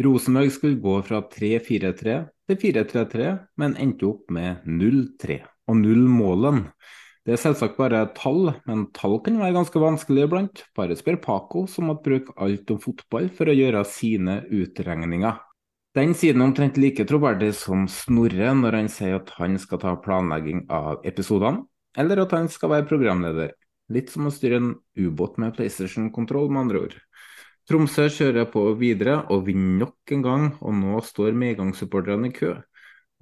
Rosenborg skulle gå fra 3-4-3 til 4-3-3, men endte opp med 0-3 og null målen. Det er selvsagt bare tall, men tall kan være ganske vanskelig iblant. Bare spør Paco, som måtte bruke alt om fotball for å gjøre sine utregninger. Den siden er omtrent like troverdig som Snorre når han sier at han skal ta planlegging av episodene, eller at han skal være programleder. Litt som å styre en ubåt med PlayStation-kontroll, med andre ord. Tromsø kjører på videre og vinner nok en gang, og nå står medgangssupporterne i kø.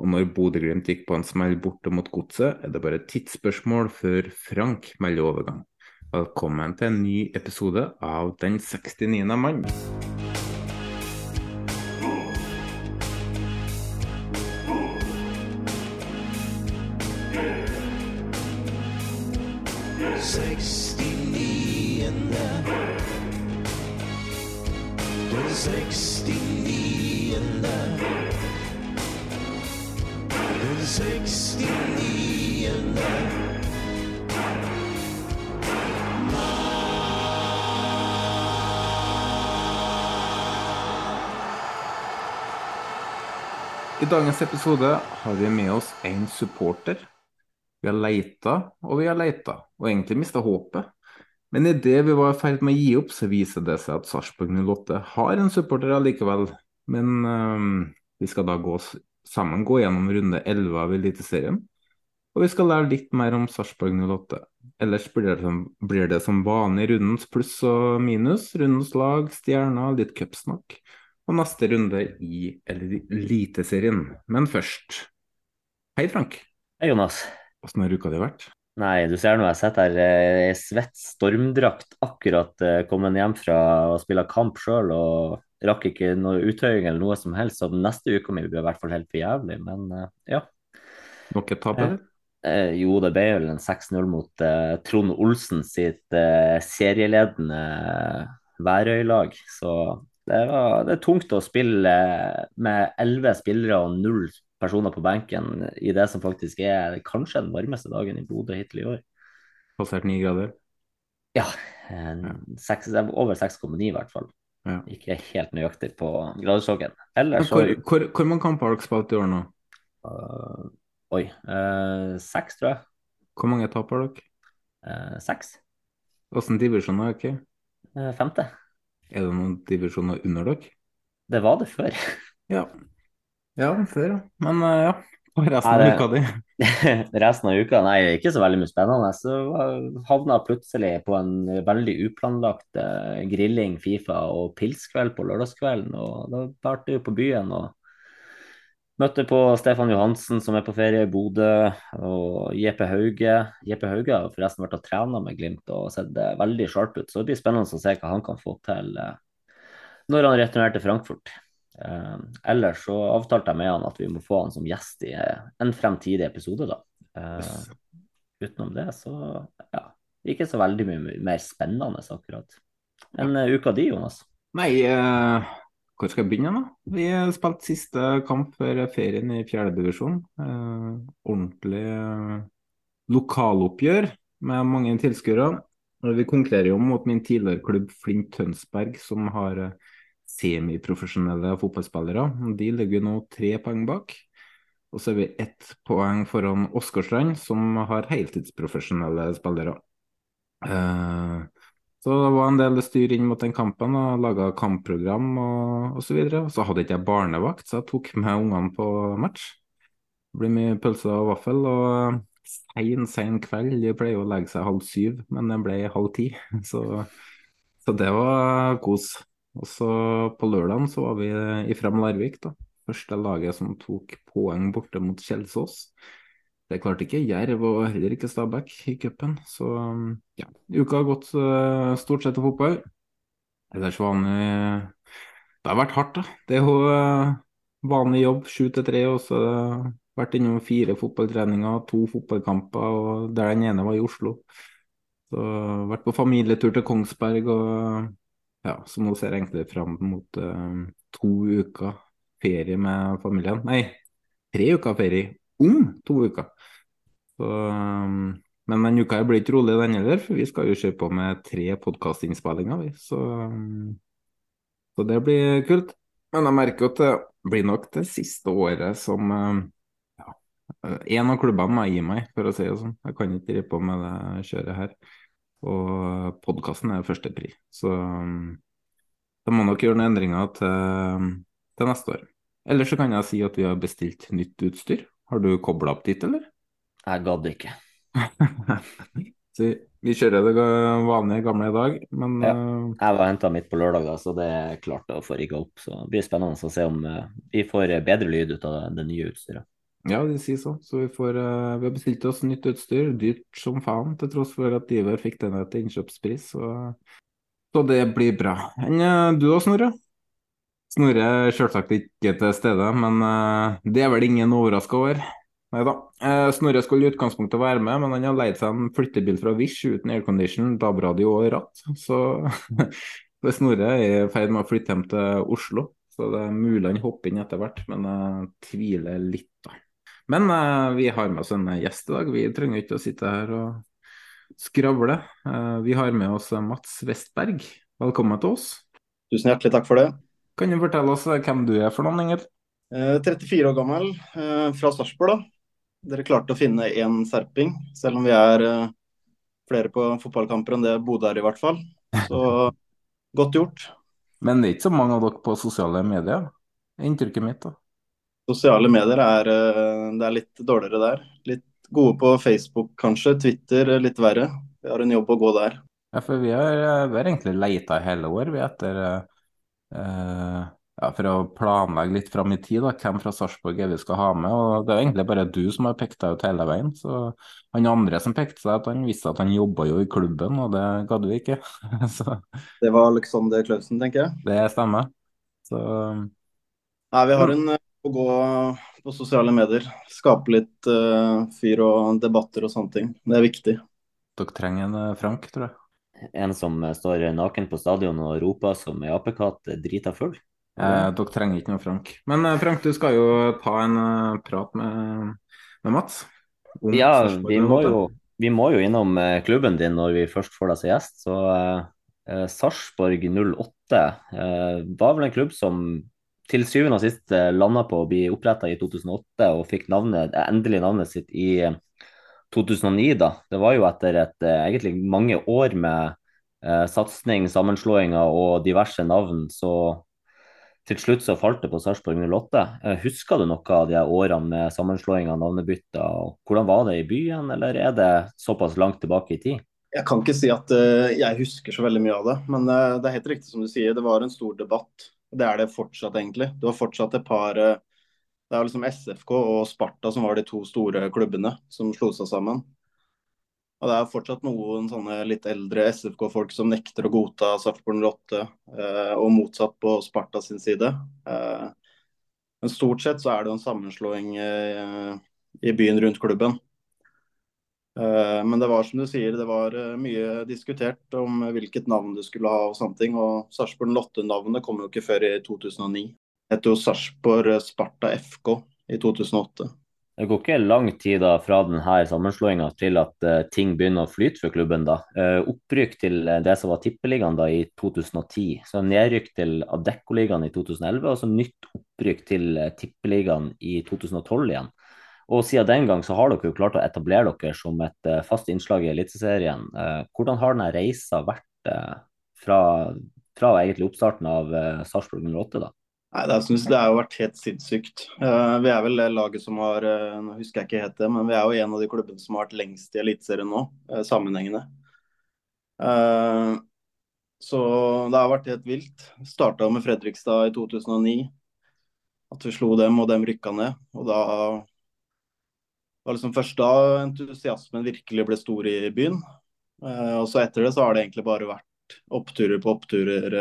Og når Bodø-Glimt gikk på en smell borte mot Godset, er det bare et tidsspørsmål før Frank melder overgang. Velkommen til en ny episode av Den 69. mann. I dagens episode har vi med oss en supporter. Vi har leita og vi har leita, og egentlig mista håpet. Men idet vi var i ferd med å gi opp, så viser det seg at Sarpsborg 08 har en supporter allikevel. Men øh, vi skal da gå sammen gå gjennom runde 11 av Eliteserien. Og vi skal lære litt mer om Sarpsborg 08. Ellers blir det, som, blir det som vanlig rundens pluss og minus. Rundens lag, stjerner, litt cupsnakk. Og neste runde i Eliteserien. Men først Hei, Frank. Hei, Jonas. Åssen har uka di vært? Nei, du ser nå jeg sitter her eh, i svett stormdrakt, akkurat eh, kommet hjem fra å spille kamp sjøl og rakk ikke noe uttøying eller noe som helst. Så neste uke mi blir i hvert fall helt for jævlig. Men eh, ja. Nok et tap, eller? Eh, jo, det ble vel en 6-0 mot eh, Trond Olsen sitt eh, serieledende Værøy-lag. Så det, var, det er tungt å spille med elleve spillere og null personer på benken i det som faktisk er kanskje den varmeste dagen i Bodø hittil i år. Passert ni grader? Ja, seks, er over 6,9 i hvert fall. Ja. Ikke helt nøyaktig på gradestokken. Hvor, hvor, hvor mange kamper har dere spilt i år nå? Uh, Oi. Uh, seks, tror jeg. Hvor mange tap har dere? Uh, seks. Hvilken divisjon er dere? Femte. Er det noen divisjoner under dere? Det var det før. Ja. Ja, før, ja. Men uh, ja. Og resten av uka di? Resten av uka, nei, ikke så veldig mye spennende. Så havna plutselig på en veldig uplanlagt uh, grilling, Fifa og pilskveld på lørdagskvelden. Og da bærte vi på byen og møtte på Stefan Johansen, som er på ferie i Bodø, og JP Hauge. JP Hauge har forresten vært og trena med Glimt og sett eh, veldig sharp ut, så det blir spennende å se hva han kan få til uh, når han returnerer til Frankfurt. Eh, ellers så avtalte jeg med han at vi må få han som gjest i eh, en fremtidig episode, da. Eh, utenom det, så ja, ikke så veldig mye mer spennende akkurat. En ja. uka di, Jonas? Nei, eh, hvor skal jeg begynne, da? Vi spilte siste kamp før ferien i fjerdedivisjon. Eh, ordentlig eh, lokaloppgjør med mange tilskuere. Vi konkurrerer jo mot min tidligere klubb Flint Tønsberg, som har eh, semiprofesjonelle fotballspillere. De ligger nå tre poeng bak. Og så er vi ett poeng foran Åsgårdstrand, som har heltidsprofesjonelle spillere. Eh, så det var en del styr inn mot den kampen, og laga kampprogram og osv. Så, videre. så hadde ikke jeg barnevakt, så jeg tok med ungene på match. Det blir mye pølse og vaffel. Og sein, sein kveld. De pleier å legge seg halv syv, men det ble halv ti. Så, så det var kos. Og så på lørdagen så var vi i Frem Larvik, da. Første laget som tok poeng borte mot Kjelsås. Det klarte ikke Jerv og heller ikke Stabæk i cupen. Så ja, uka har gått uh, stort sett til fotball. Ellers vanlig Det har vært hardt, da. Det er jo uh, vanlig jobb, sju til tre, og så vært innom fire fotballtreninger, to fotballkamper, og der den ene var i Oslo. Så vært på familietur til Kongsberg og ja, så nå ser jeg egentlig fram mot uh, to uker ferie med familien. Nei, tre uker ferie om to uker. Så, um, men denne uka blir ikke rolig, den heller, for vi skal jo se på med tre podkastinnspillinger. Så, um, så det blir kult. Men jeg merker at det blir nok det siste året som um, ja, en av klubbene må gi meg, for å si det sånn. Jeg kan ikke drive på med det kjøret her. Og podkasten er førstepri. Så um, da må nok gjøre noen endringer til, til, neste år. Eller så kan jeg si at vi har bestilt nytt utstyr. Har du kobla opp dit, eller? Jeg gadd ikke. så vi kjører det vanlige, gamle i dag, men ja. Eh, jeg var henta midt på lørdag, da, så det er klart å få rigga opp. Så det blir spennende å se om uh, vi får bedre lyd ut av det nye utstyret. Ja, de sier så. Så vi, får, uh, vi har bestilt oss nytt utstyr, dyrt som faen, til tross for at Iver fikk denne til innkjøpspris. Så, så det blir bra. Enn uh, du da, Snorre? Snorre er selvsagt ikke til stede, men uh, det er vel ingen overraska over. Nei da. Snorre skulle i utgangspunktet være med, men han har leid seg en flyttebil fra Wish uten aircondition, DAB-radio og ratt. Så Snorre er i ferd med å flytte hjem til Oslo. Så det er mulig han hopper inn etter hvert, men jeg tviler litt, da. Men uh, vi har med oss en gjest i dag. Vi trenger ikke å sitte her og skravle. Uh, vi har med oss Mats Westberg. Velkommen til oss. Tusen hjertelig takk for det. Kan du fortelle oss eh, hvem du er for noen, Inger? Uh, 34 år gammel, fra Sarpsborg. Dere klarte å finne én serping, selv om vi er flere på fotballkamper enn det Bodø er, i hvert fall. Så godt gjort. Men det er ikke så mange av dere på sosiale medier? Inntrykket mitt, da. Sosiale medier er, eh, det er litt dårligere der. Litt gode på Facebook kanskje, Twitter litt verre. Vi har en jobb å gå der. Ja, for vi har, eh, vi har egentlig leita hele år vi etter uh, ja, For å planlegge litt fram i tid, da, hvem fra Sarpsborg vi skal ha med. og Det er egentlig bare du som har pekt deg ut hele veien. så Han andre som pekte seg, at han visste at han jobba jo i klubben, og det gadd vi ikke. så, det var Alexander Klausen, tenker jeg? Det stemmer. Så Nei, vi har en å gå på sosiale medier. Skape litt uh, fyr og debatter og sånne ting. Det er viktig. Dere trenger en uh, Frank, tror jeg. En som uh, står naken på stadion og roper som ei apekatt drita full? Eh, dere trenger ikke noe Frank. Men Frank, du skal jo ta en prat med, med Mats. ja, vi må, jo, vi må, jo, innom klubben din når vi først får deg som gjest. Så Sarpsborg 08 var vel en klubb som til syvende og sist eh, landa på å bli oppretta i 2008 og fikk navnet, eh, endelig navnet sitt i 2009. Eh, da. Det var jo etter et, egentlig mange år med eh, satsing, sammenslåinger og diverse navn, så til slutt så falt det på Sarpsborg 08. Husker du noe av de årene med sammenslåinger og? Hvordan var det i byen, eller er det såpass langt tilbake i tid? Jeg kan ikke si at uh, jeg husker så veldig mye av det, men uh, det er helt riktig som du sier. Det var en stor debatt. Det er det fortsatt, egentlig. Du har fortsatt et par eh, Det er liksom SFK og Sparta som var de to store klubbene som slo seg sammen. Og det er fortsatt noen sånne litt eldre SFK-folk som nekter å godta Sarpsborg 08, eh, og motsatt på Sparta sin side. Eh, men stort sett så er det en sammenslåing i byen rundt klubben. Eh, men det var som du sier, det var eh, mye diskutert om hvilket navn du skulle ha og sånne ting. Og Sarpsborg Lotte-navnet kom jo ikke før i 2009. Det het jo Sarpsborg Sparta FK i 2008. Det går ikke lang tid da fra denne sammenslåinga til at uh, ting begynner å flyte for klubben. da. Opprykk til det som var Tippeligaen da i 2010. Så nedrykk til Adeccoligaen i 2011, og så nytt opprykk til Tippeligaen i 2012 igjen. Og siden den gang så har dere jo klart å etablere dere som et uh, fast innslag i Eliteserien. Uh, hvordan har denne reisa vært uh, fra, fra, egentlig oppstarten av Sarpsborg 08, da? Nei, det, synes, det har vært helt sinnssykt. Vi er vel det laget som har Nå husker jeg ikke helt det, men vi er jo en av de klubbene som har vært lengst i Eliteserien nå, sammenhengende. så det har vært helt vilt. Starta med Fredrikstad i 2009. At vi slo dem, og dem rykka ned. Og da var liksom først da entusiasmen virkelig ble stor i byen. og så etter det så har det egentlig bare vært oppturer på oppturer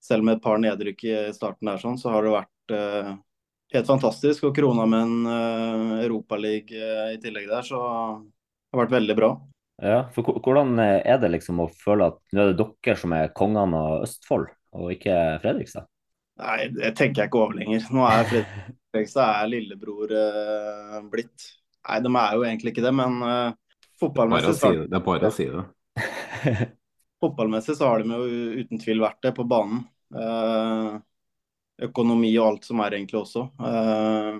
selv med et par nedrykk i starten der, sånn, så har det vært uh, helt fantastisk. Og krona med en Europaliga i tillegg der, så det har vært veldig bra. Ja, for Hvordan er det liksom å føle at nå er det dere som er kongene av Østfold, og ikke Fredrikstad? Nei, det tenker jeg ikke over lenger. Nå er Fredrikstad er lillebror uh, blitt. Nei, de er jo egentlig ikke det, men uh, fotballmessig Det er bare å si det. Fotballmessig så har de jo uten tvil vært det på banen. Eh, økonomi og alt som er egentlig også. Eh,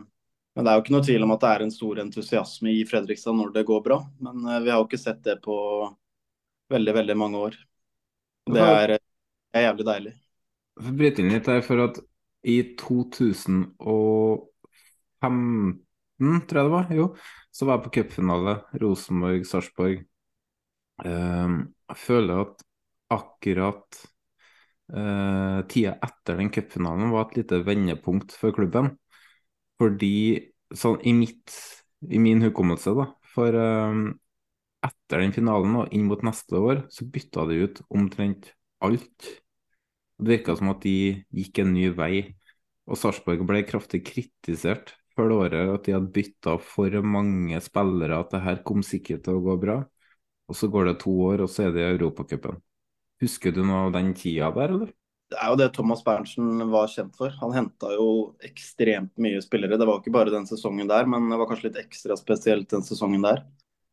men det er jo ikke noe tvil om at det er en stor entusiasme i Fredrikstad når det går bra. Men vi har jo ikke sett det på veldig, veldig mange år. Det er, er jævlig deilig. Jeg bryter inn litt her, for at i 2015, tror jeg det var, jo, så var jeg på cupfinale Rosenborg-Sarpsborg. Jeg føler at akkurat uh, tida etter den cupfinalen var et lite vendepunkt for klubben. Fordi sånn i mitt i min hukommelse, da, for uh, etter den finalen og inn mot neste år, så bytta de ut omtrent alt. Det virka som at de gikk en ny vei. Og Sarpsborg ble kraftig kritisert før det året at de hadde bytta for mange spillere, at det her kom sikkert til å gå bra. Og så går det to år, og så er det Europacupen. Husker du noe av den tida der, eller? Det er jo det Thomas Berntsen var kjent for. Han henta jo ekstremt mye spillere. Det var ikke bare den sesongen der, men det var kanskje litt ekstra spesielt den sesongen der.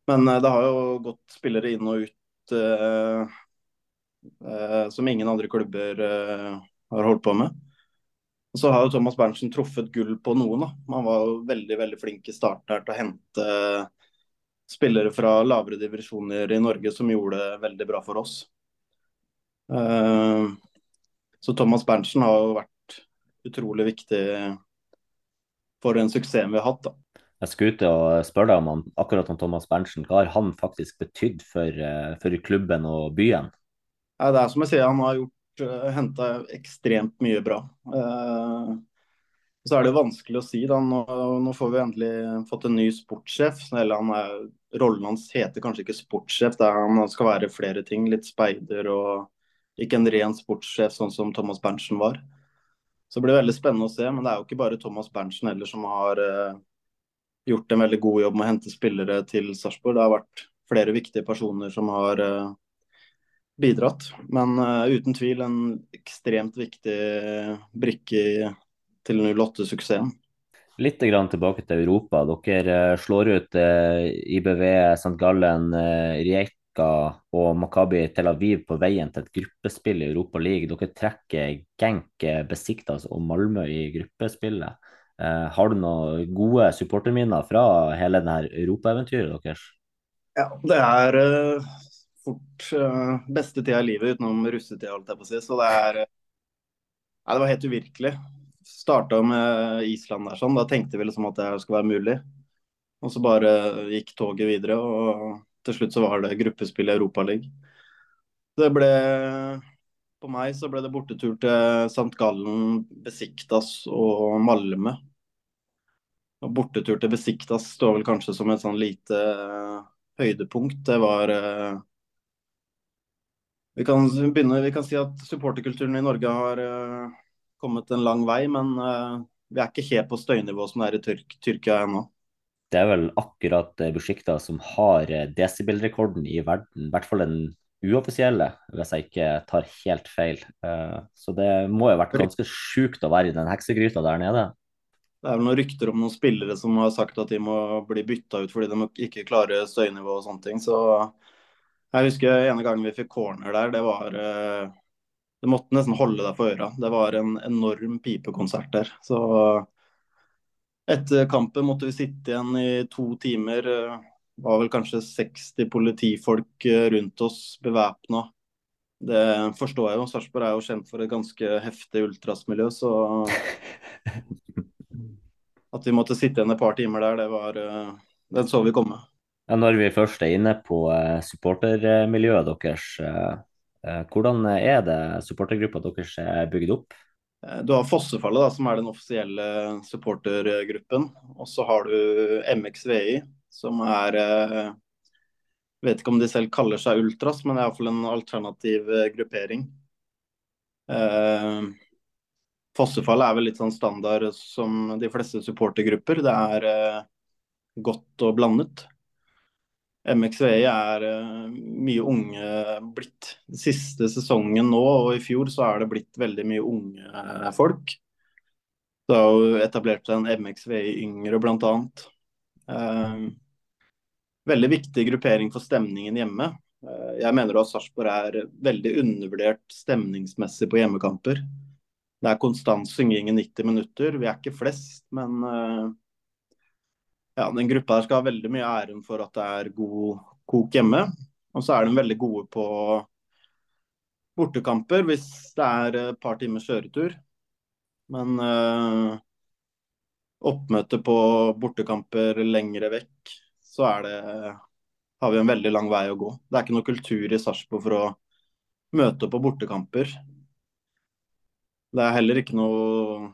Men uh, det har jo gått spillere inn og ut uh, som ingen andre klubber har holdt på med. Og så har jo Thomas Berntsen truffet gull på noen. da. Han var jo veldig veldig flink i starten her til å hente spillere fra lavere divisjoner i Norge som gjorde det veldig bra for oss. Eh, så Thomas Berntsen har jo vært utrolig viktig for den suksessen vi har hatt. da. Jeg skulle ut og spørre deg om han, akkurat om Thomas Berntsen. Hva har han faktisk betydd for, eh, for klubben og byen? Ja, det er som jeg sier, han har gjort eh, henta ekstremt mye bra. Eh, så er det vanskelig å si. da, Nå, nå får vi endelig fått en ny sportssjef. eller han er, Rollen hans heter kanskje ikke sportssjef, det er, han skal være flere ting. Litt speider og ikke en ren sportssjef sånn som Thomas Berntsen var. Så det blir veldig spennende å se. Men det er jo ikke bare Thomas Berntsen heller som har eh, gjort en veldig god jobb med å hente spillere til Sarpsborg. Det har vært flere viktige personer som har uh, bidratt. Men uh, uten tvil en ekstremt viktig brikke til 08-suksessen. Litt tilbake til Europa. Dere slår ut IBV, St. Gallen, Rijeka og Makabi Tel Aviv på veien til et gruppespill i Europa League. Dere trekker Genk, Besiktas og Malmö i gruppespillet. Eh, har du noen gode supporterminner fra hele denne europaeventyret deres? Ja, det er uh, fort uh, beste tida i livet utenom russetida, holdt jeg på å si. Så det er uh, Nei, det var helt uvirkelig. Starta med Island der sånn. Da tenkte vi liksom at det skulle være mulig. Og så bare gikk toget videre. og til slutt så var det gruppespill i Europaligaen. Det ble På meg så ble det bortetur til St. Gallen, Besiktas og Malmö. Og bortetur til Besiktas står vel kanskje som et sånn lite uh, høydepunkt. Det var uh, vi, kan begynne, vi kan si at supporterkulturen i Norge har uh, kommet en lang vei, men vi er ikke helt på støynivå som det er i Tyrk Tyrkia ennå det er vel akkurat eh, som har desibelrekorden i verden, i hvert fall den uoffisielle, hvis jeg ikke tar helt feil. Så det må jo ha vært ganske sjukt å være i den heksegryta der nede. Det er vel noen rykter om noen spillere som har sagt at de må bli bytta ut fordi de ikke klarer støynivå og sånne ting. Så jeg husker ene gangen vi fikk corner der, det var Du måtte nesten holde deg for øra. Det var en enorm pipekonsert der. Så etter kampen måtte vi sitte igjen i to timer. Det var vel kanskje 60 politifolk eh, rundt oss bevæpna. Det forstår jeg jo. Sarpsborg er jo kjent for et ganske heftig ultrasmiljø, så at vi måtte sitte igjen et par timer der, det var eh, Den så vi komme. Ja, når vi først er inne på uh, supportermiljøet deres, uh, uh, hvordan er det supportergruppa deres er bygd opp? Du har Fossefallet, da, som er den offisielle supportergruppen. Og så har du MXVI, som er Vet ikke om de selv kaller seg ultras, men det er iallfall en alternativ gruppering. Fossefallet er vel litt sånn standard som de fleste supportergrupper. Det er eh, godt og blandet. MXVI er uh, mye unge blitt. Siste sesongen nå og i fjor så er det blitt veldig mye unge uh, folk. Det har jo etablert seg en MXVI yngre bl.a. Uh, veldig viktig gruppering for stemningen hjemme. Uh, jeg mener at Sarpsborg er veldig undervurdert stemningsmessig på hjemmekamper. Det er konstant synging i 90 minutter. Vi er ikke flest, men ja, den gruppa der skal ha veldig mye æren for at det er god kok hjemme. Og så er de veldig gode på bortekamper hvis det er et par timers kjøretur. Men uh, oppmøte på bortekamper lengre vekk, så er det har vi en veldig lang vei å gå. Det er ikke noe kultur i Sarpsborg for å møte på bortekamper. Det er heller ikke noe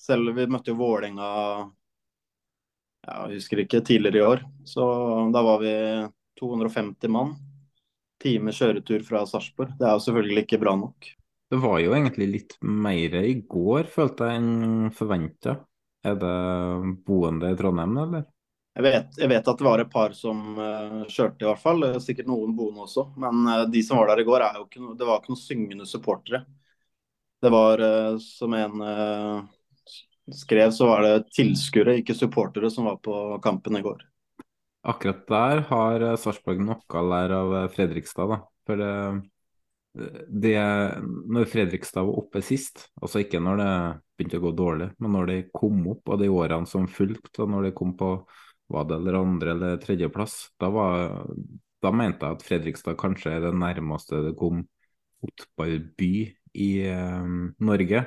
Selv vi møtte jo Vålerenga jeg husker ikke, tidligere i år. Så da var vi 250 mann. Time kjøretur fra Sarpsborg. Det er jo selvfølgelig ikke bra nok. Det var jo egentlig litt mer i går, følte jeg, enn forventa. Er det boende i Trondheim, eller? Jeg vet, jeg vet, at det var et par som uh, kjørte, i hvert fall. Sikkert noen boende også. Men uh, de som var der i går, er jo ikke det var ikke noen syngende supportere. Det var, uh, som en skrev, så var det tilskuere, ikke supportere, som var på kampen i går. Akkurat der har eh, Sarpsborg noe å lære av eh, Fredrikstad. da. For det, det, når Fredrikstad var oppe sist, altså ikke når det begynte å gå dårlig, men når de kom opp, og de årene som fulgte, og når de kom på var det eller andre eller tredjeplass, da, var, da mente jeg at Fredrikstad kanskje er det nærmeste det kom fotballby i eh, Norge.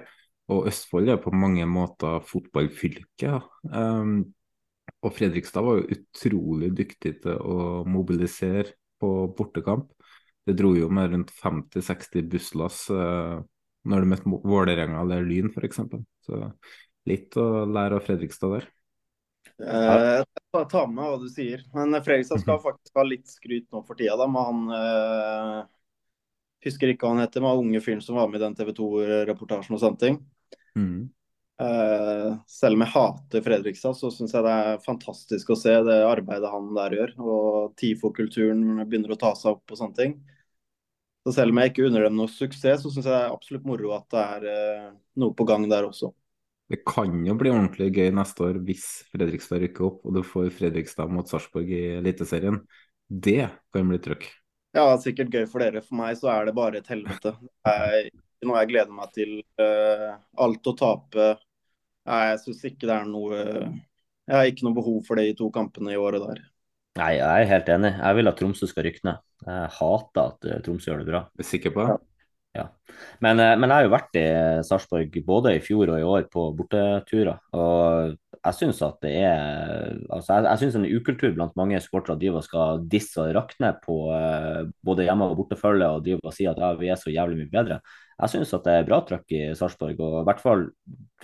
Og Østfold er på mange måter fotballfylke. Um, og Fredrikstad var jo utrolig dyktig til å mobilisere på bortekamp. Det dro jo med rundt 50-60 busslass uh, når du møtte Vålerenga eller Lyn f.eks. Så litt å lære av Fredrikstad der. Uh, jeg tar med hva du sier. Men Fredrikstad skal faktisk ha litt skryt nå for tida. da, med han uh, Husker ikke hva han heter, men unge fyren som var med i den TV 2-reportasjen og sånne ting. Mm. Uh, selv om jeg hater Fredrikstad, så syns jeg det er fantastisk å se det arbeidet han der gjør. Og TIFO-kulturen begynner å ta seg opp og sånne ting. Så selv om jeg ikke unner dem noe suksess, så syns jeg det er absolutt moro at det er uh, noe på gang der også. Det kan jo bli ordentlig gøy neste år hvis Fredrikstad rykker opp og du får Fredrikstad mot Sarpsborg i Eliteserien. Det kan bli trøkk. Ja, sikkert gøy for dere. For meg så er det bare et helvete. Det er noe jeg gleder meg til. Uh, alt å tape. Jeg syns ikke det er noe Jeg har ikke noe behov for det i to kampene i året der. Nei, jeg er helt enig. Jeg vil at Tromsø skal rykke ned. Jeg hater at uh, Tromsø gjør det bra. Er sikker på det? Ja. Men, uh, men, jeg har jo vært i Sarpsborg både i fjor og i år på borteturer. Og jeg syns at det er altså jeg, jeg synes en ukultur blant mange supportere driver de skal disse og rakne på uh, både hjemme- og bortefølge og driver og si at ja, vi er så jævlig mye bedre. Jeg syns at det er bra trøkk i Sarpsborg, og i hvert fall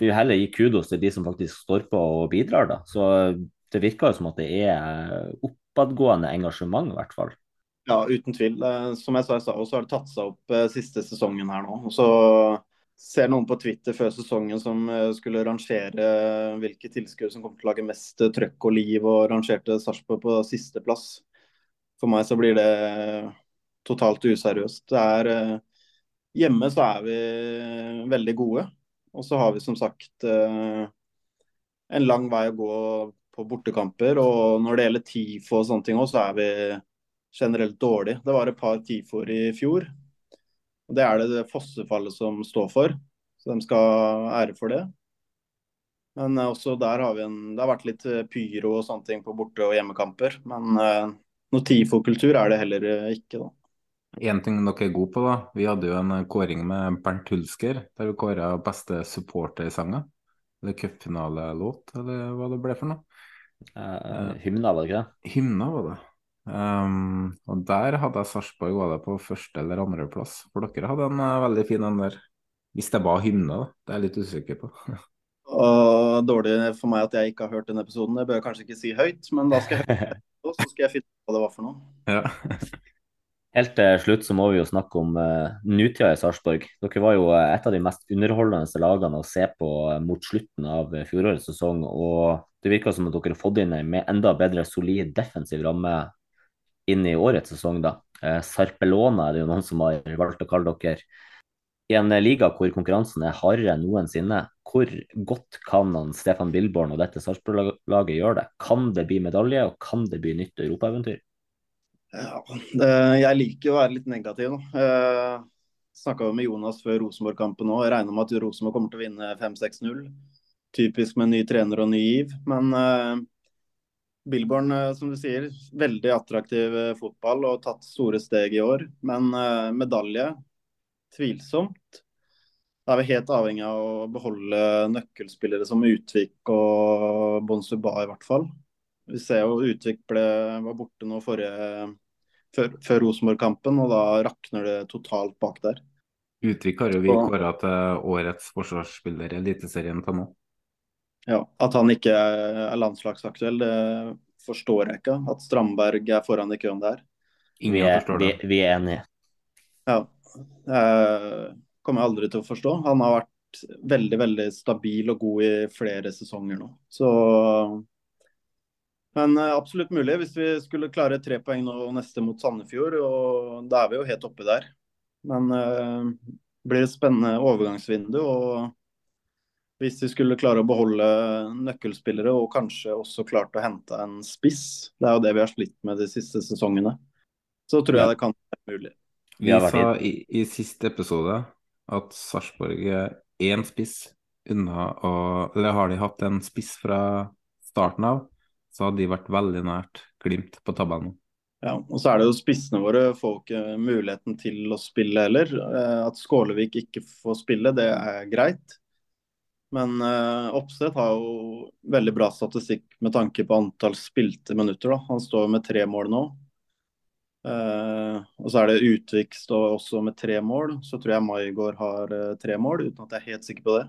vil heller gi kudos til de som faktisk står på og bidrar, da. Så det virker jo som at det er oppadgående engasjement, i hvert fall. Ja, uten tvil. Eh, som jeg sa i stad, så har det tatt seg opp eh, siste sesongen her nå. Og så ser noen på Twitter før sesongen som eh, skulle rangere hvilke tilskuere som kommer til å lage mest trøkk og liv, og rangerte Sarpsborg på sisteplass. For meg så blir det totalt useriøst. Det er Hjemme så er vi veldig gode. Og så har vi som sagt eh, en lang vei å gå på bortekamper. Og når det gjelder TIFO og sånne ting òg, så er vi generelt dårlig. Det var et par TIFO-er i fjor. Og Det er det, det fossefallet som står for. Så de skal ha ære for det. Men også der har vi en Det har vært litt pyro og sånne ting på borte- og hjemmekamper. Men uh, noe TIFO-kultur er det heller ikke, da. En ting dere er gode på, da. Vi hadde jo en kåring med Bernt Hulsker, der vi kåra beste supportersanger. Eller cupfinalelåt, eller hva det ble for noe. Uh, hymna, var det ikke det? Hymna var det. Um, og der hadde jeg Sarpsborg var det på første eller andreplass. For dere hadde en uh, veldig fin en der. Hvis det var hymne, da. Det er jeg litt usikker på. og dårlig for meg at jeg ikke har hørt den episoden. Det bør jeg kanskje ikke si høyt, men da skal jeg høre det, så skal jeg finne ut hva det var for noe. Ja. Helt til slutt så må vi jo snakke om uh, nutida i Sarpsborg. Dere var jo uh, et av de mest underholdende lagene å se på mot slutten av fjorårets sesong. Og det virker som at dere har fått inn en enda bedre solid defensiv ramme inn i årets sesong. da. Sarpelona er det jo noen som har valgt å kalle dere. I en liga hvor konkurransen er hardere enn noensinne, hvor godt kan han Stefan Billborn og dette Sarpsborg-laget gjøre det? Kan det bli medalje, og kan det bli nytt europaeventyr? Ja, jeg liker å være litt negativ. Uh, Snakka med Jonas før Rosenborg-kampen òg. Regner med at Rosenborg kommer til å vinne 5-6-0. Typisk med ny trener og ny giv. Men uh, Billborn, uh, som du sier, veldig attraktiv uh, fotball og tatt store steg i år. Men medalje, tvilsomt. Da er vi helt avhengig av å beholde nøkkelspillere som Utvik og Bonsuba, i hvert fall. Vi ser jo Utvik ble, var borte nå forrige, før, før Rosenborg-kampen, og da rakner det totalt bak der. Utvik har jo vi kåra til årets forsvarsspiller i Eliteserien til nå. Ja, At han ikke er landslagsaktuell, det forstår jeg ikke. At Strandberg er foran i køen der. Ingen vi er. Vi, vi er enige. Ja. Det kommer jeg aldri til å forstå. Han har vært veldig, veldig stabil og god i flere sesonger nå. Så men eh, absolutt mulig hvis vi skulle klare tre poeng nå neste mot Sandefjord. og Da er vi jo helt oppe der. Men uh, blir et spennende overgangsvindu. og Hvis vi skulle klare å beholde nøkkelspillere og kanskje også klart å hente en spiss, det er jo det vi har slitt med de siste sesongene, så tror jeg det kan være mulig. Vi sa i, i siste episode at Sarpsborg er én spiss unna å Eller har de hatt en spiss fra starten av? så hadde de vært veldig nært Glimt på tabellen. Ja, og så er det jo Spissene våre får ikke muligheten til å spille heller. Eh, at Skålevik ikke får spille, det er greit. Men uh, Oppseth har jo veldig bra statistikk med tanke på antall spilte minutter. Da. Han står med tre mål nå. Uh, og så er det Utvik står også med tre mål. Så tror jeg Maigård har uh, tre mål, uten at jeg er helt sikker på det.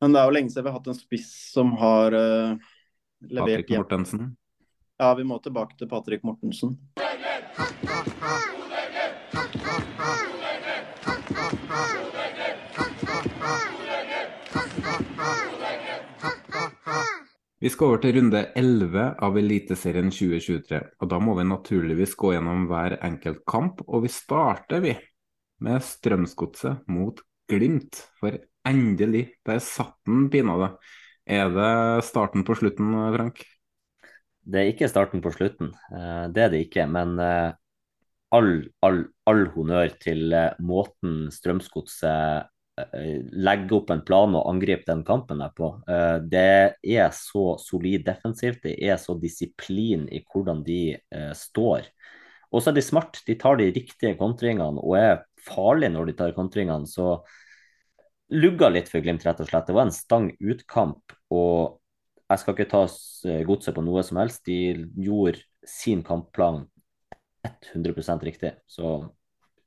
Men det er jo lenge siden vi har hatt en spiss som har uh, levert Patrick Mortensen? Ja, vi må tilbake til Patrick Mortensen. Vi skal over til runde 11 av Eliteserien 2023. og Da må vi naturligvis gå gjennom hver enkelt kamp. og Vi starter vi med Strømsgodset mot Glimt. For endelig, der satt den pinadø. Er det starten på slutten, Frank? Det er ikke starten på slutten, eh, det er det ikke. Men eh, all, all, all honnør til eh, måten Strømsgodset legger opp en plan og angripe den kampen der på. Det er så solid defensivt, det er så disiplin i hvordan de står. Og så er de smart, de tar de riktige kontringene og er farlige når de tar kontringene. Så lugga litt for Glimt, rett og slett. Det var en stang utkamp, og jeg skal ikke ta eh, godset på noe som helst. De gjorde sin kampplan 100 riktig. Så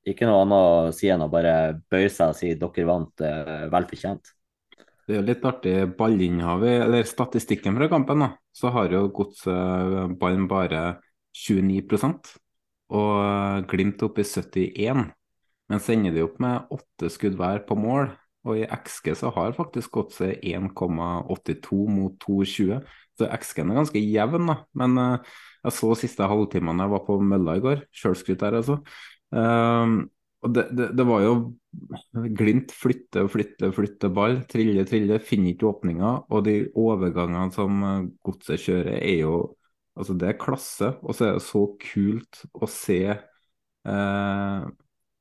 ikke noe annet å si enn å bare bøye seg og si dere vant eh, vel fortjent. Det er jo litt artig ballinnhavet, eller statistikken fra kampen, da. Så har jo godset ballen bare 29 og Glimt opp i 71. Men sender ender de opp med åtte skudd hver på mål. Og i XG så har faktisk Godset 1,82 mot 2,20. Så XG-en er ganske jevn, da. Men jeg så siste halvtimen jeg var på mølla i går. Sjølskryt her, altså. Uh, og det, det, det, var jo Glimt flytte, flytte, flytte ball. Trille, trille. Finner ikke åpninger. Og de overgangene som eh, Godset kjører, er jo Altså, det er klasse. Og så er det så kult å se eh,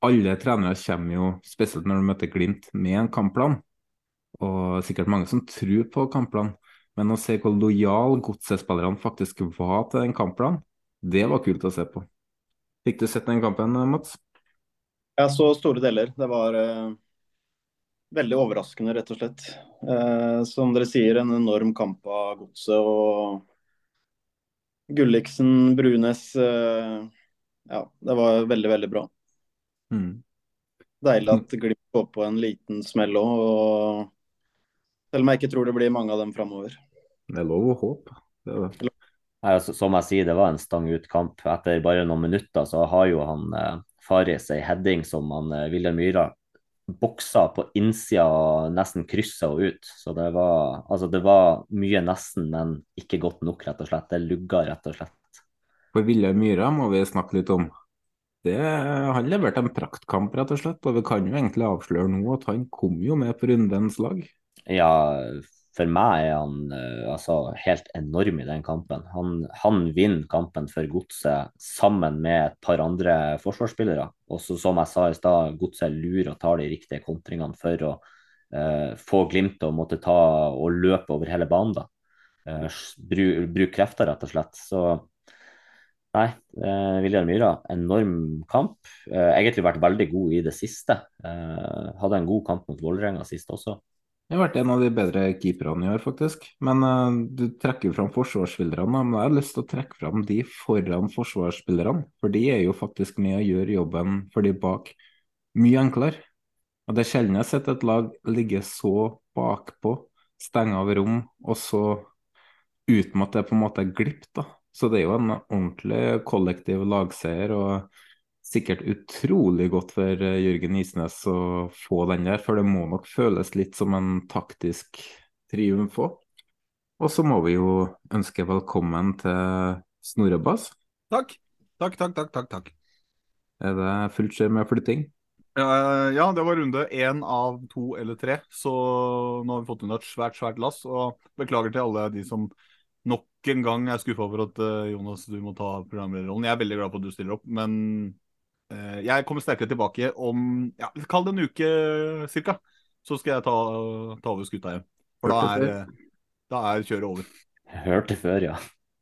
alle trenere kommer jo, spesielt når du møter Glimt, med en kampplan. Og sikkert mange som tror på kampplan. Men å se hvor lojal godset faktisk var til den kampplanen, det var kult å se på. Fikk du sett den kampen, Mats? Jeg så store deler. Det var uh, veldig overraskende, rett og slett. Uh, som dere sier, en enorm kamp av godset. Og Gulliksen, Brunes uh, Ja, det var veldig, veldig bra. Mm. Deilig at Glimt går på en liten smell òg. Selv om jeg ikke tror det blir mange av dem framover. Det er lov å håpe. Det er det. Altså, som jeg sier, det var en stang ut-kamp. Etter bare noen minutter så har jo han eh, Faris ei heading som han eh, Wilhelm Myhra boksa på innsida og nesten kryssa henne ut. Så det var, altså, det var mye nesten, men ikke godt nok, rett og slett. Det lugga, rett og slett. For Wilhelm Myhra må vi snakke litt om. Det, han leverte en praktkamp, rett og slett. Og vi kan jo egentlig avsløre nå at han kom jo med på rundens lag. Ja, for meg er han uh, altså helt enorm i den kampen. Han, han vinner kampen for Godset sammen med et par andre forsvarsspillere. Og som jeg sa i stad, Godset lurer og tar de riktige kontringene for å uh, få Glimt til å måtte ta og løpe over hele banen. da. Uh, Bruke bruk krefter, rett og slett. Så nei, uh, Viljar Myhra, enorm kamp. egentlig vært veldig god i det siste. hadde en god kamp mot Vålerenga sist også. Det har vært en av de bedre keeperne i år, faktisk. Men uh, du trekker fram forsvarsspillerne. Men jeg har lyst til å trekke fram de foran forsvarsspillerne. For de er jo faktisk med å gjøre jobben for de bak mye enklere. Og Det er sjelden jeg har sett et lag ligge så bakpå, stenge av rom, og så uten at det på en måte er glipp. da. Så det er jo en ordentlig kollektiv lagseier. og sikkert utrolig godt for eh, Jørgen Isnes å få den der, for det må nok føles litt som en taktisk triumf òg. Og så må vi jo ønske velkommen til Snorre Bass. Takk. Takk, takk, takk, takk, takk. Er det fullt skjer med flytting? ja, det var runde én av to eller tre, så nå har vi fått unna et svært, svært lass. Og beklager til alle de som nok en gang er skuffa over at uh, Jonas, du må ta programlederrollen. Jeg er veldig glad for at du stiller opp, men jeg kommer sterkere tilbake om ja, kall det en uke cirka. Så skal jeg ta, ta over skuta igjen. For da er, eh, da er kjøret over. Hørte før, ja.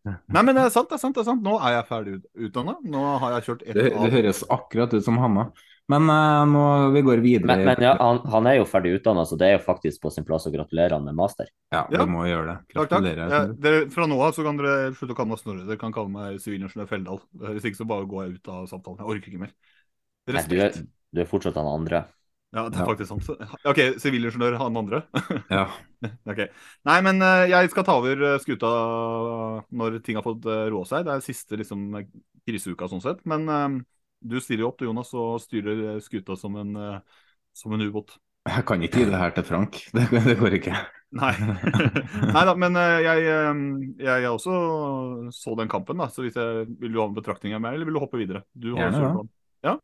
Nei, men det er sant, det er sant. det er sant. Nå er jeg ferdig utdanna. Nå har jeg kjørt ett det, det høres akkurat ut som Hanna. Men uh, nå vi går videre. Men, men ja, han, han, er jo ferdig utdanna, så det er jo faktisk på sin plass å gratulere han med master. Ja, vi ja. må gjøre det. Gratulerer. Takk, takk. Ja, dere, fra nå av så kan dere slutte å kalle meg Snorre. Dere kan kalle meg sivilingeniør Feldal. Hvis ikke så bare går jeg ut av samtalen. Jeg orker ikke mer. Nei, du, er, du er fortsatt han andre. Ja, det er faktisk sant. OK, sivilingeniør han andre? ja. ok. Nei, men uh, jeg skal ta over skuta når ting har fått roa seg. Det er siste liksom, kriseuka sånn sett. Men du stiller opp, du Jonas, og styrer skuta som en, uh, som en ubåt. Jeg kan ikke gi det her til Frank. Det, det går ikke. Nei. Nei da, men uh, jeg, jeg, jeg, også så den kampen, da. Så hvis jeg, vil du ha en betraktning av meg, eller vil du hoppe videre? Du har Gjerne, ja. ja.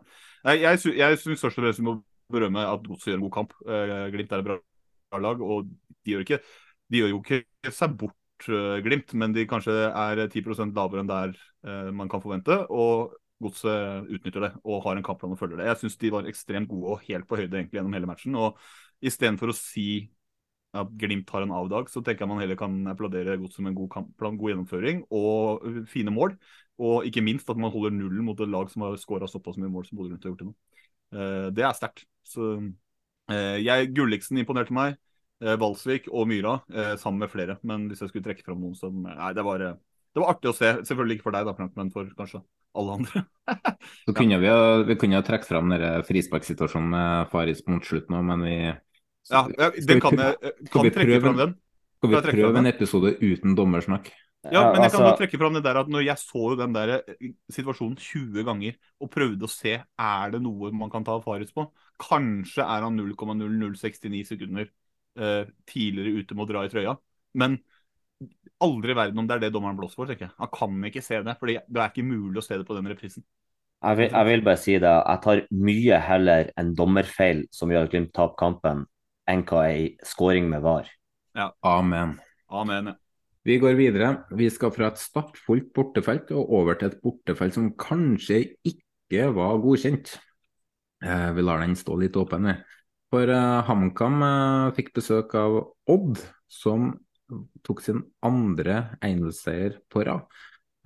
Jeg, jeg, jeg syns først og fremst vi må berømme at Godset gjør en god kamp. Glimt er et bra lag, og de gjør, ikke, de gjør jo ikke seg bort, Glimt, men de kanskje er 10% lavere enn der man kan forvente. Og Godset utnytter det og har en kampplan og følger det. Jeg syns de var ekstremt gode og helt på høyde egentlig gjennom hele matchen. og Istedenfor å si at Glimt har en avdag, så tenker jeg man heller kan applaudere Godset med en god kampplan, god gjennomføring og fine mål. Og ikke minst at man holder nullen mot et lag som har skåra såpass mye mål som Bodø Glimt har gjort til nå. Uh, det er sterkt. Så uh, jeg, Gulliksen imponerte meg. Uh, Valsvik og Myra sammen med flere. Men hvis jeg skulle trekke fram noen som Nei, det var, det var artig å se. Selvfølgelig ikke for deg, da, Frank, men for kanskje alle andre. så kunne vi, vi kunne ha trukket fram frisparksituasjonen med Faris mot slutt nå, men vi Ja, den kan jeg kan trekke fram den. Skal vi prøve en episode uten dommersnakk? Ja, men jeg kan altså... trekke fram det der at når jeg så jo den der eh, situasjonen 20 ganger og prøvde å se er det noe man kan ta Faris på, kanskje er han 0,0069 sekunder eh, tidligere ute med å dra i trøya. Men aldri i verden om det er det dommeren blåser for. tenker jeg. Han kan ikke se det, for det er ikke mulig å se det på den reprisen. Jeg vil, jeg vil, bare si det. Jeg tar mye heller en dommerfeil som gjør at Glimt taper kampen, enn hva ei scoring med VAR. Ja. Amen. Amen, ja. Vi går videre. Vi skal fra et startfullt bortefelt og over til et bortefelt som kanskje ikke var godkjent. Eh, vi lar den stå litt åpen. For eh, HamKam eh, fikk besøk av Odd, som tok sin andre engelsseier på rad.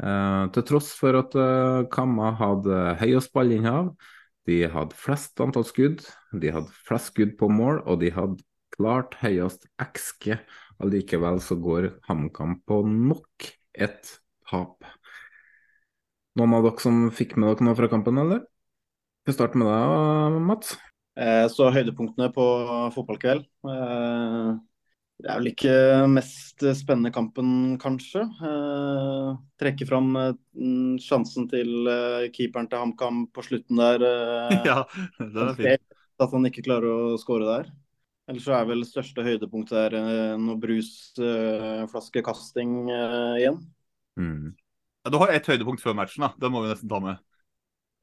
Uh, til tross for at uh, Kamma hadde høyest ballinnhav, de hadde flest antall skudd, de hadde flest skudd på mål, og de hadde klart høyest XG. Allikevel så går HamKam på nok et tap. Noen av dere som fikk med dere noe fra kampen, eller? Vi starter med deg, Mats? Eh, Så høydepunktene på fotballkveld. Eh, Det er vel ikke mest spennende kampen, kanskje. Eh, Trekke fram eh, sjansen til eh, keeperen til HamKam på slutten der. eh, Ja, det er fint. At han ikke klarer å skåre der. Ellers så er vel største høydepunkt der eh, noe brusflaskekasting eh, igjen. Mm. Ja, du har ett høydepunkt før matchen, da. Det må vi nesten ta med.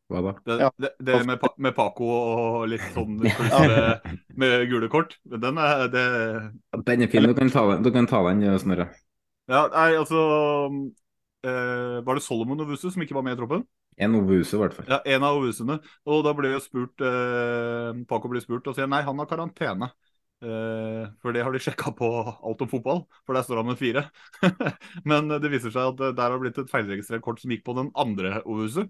Hva da? Det, Ja. det, det med, med Paco og litt sånn med, med gule kort. Den er det Den er fin, du kan ta den, du kan ta den Snorre. Ja, nei, altså eh, Var det Solomon Ovusu som ikke var med i troppen? En Ovuse, i hvert fall. Ja, en av Ovusene. Og da ble jo spurt eh, Paco ble spurt og sier nei, han har karantene. Eh, for det har de sjekka på alt om fotball, for der står han med fire. Men det viser seg at eh, der har blitt et feilregistrert kort som gikk på den andre Ovusu.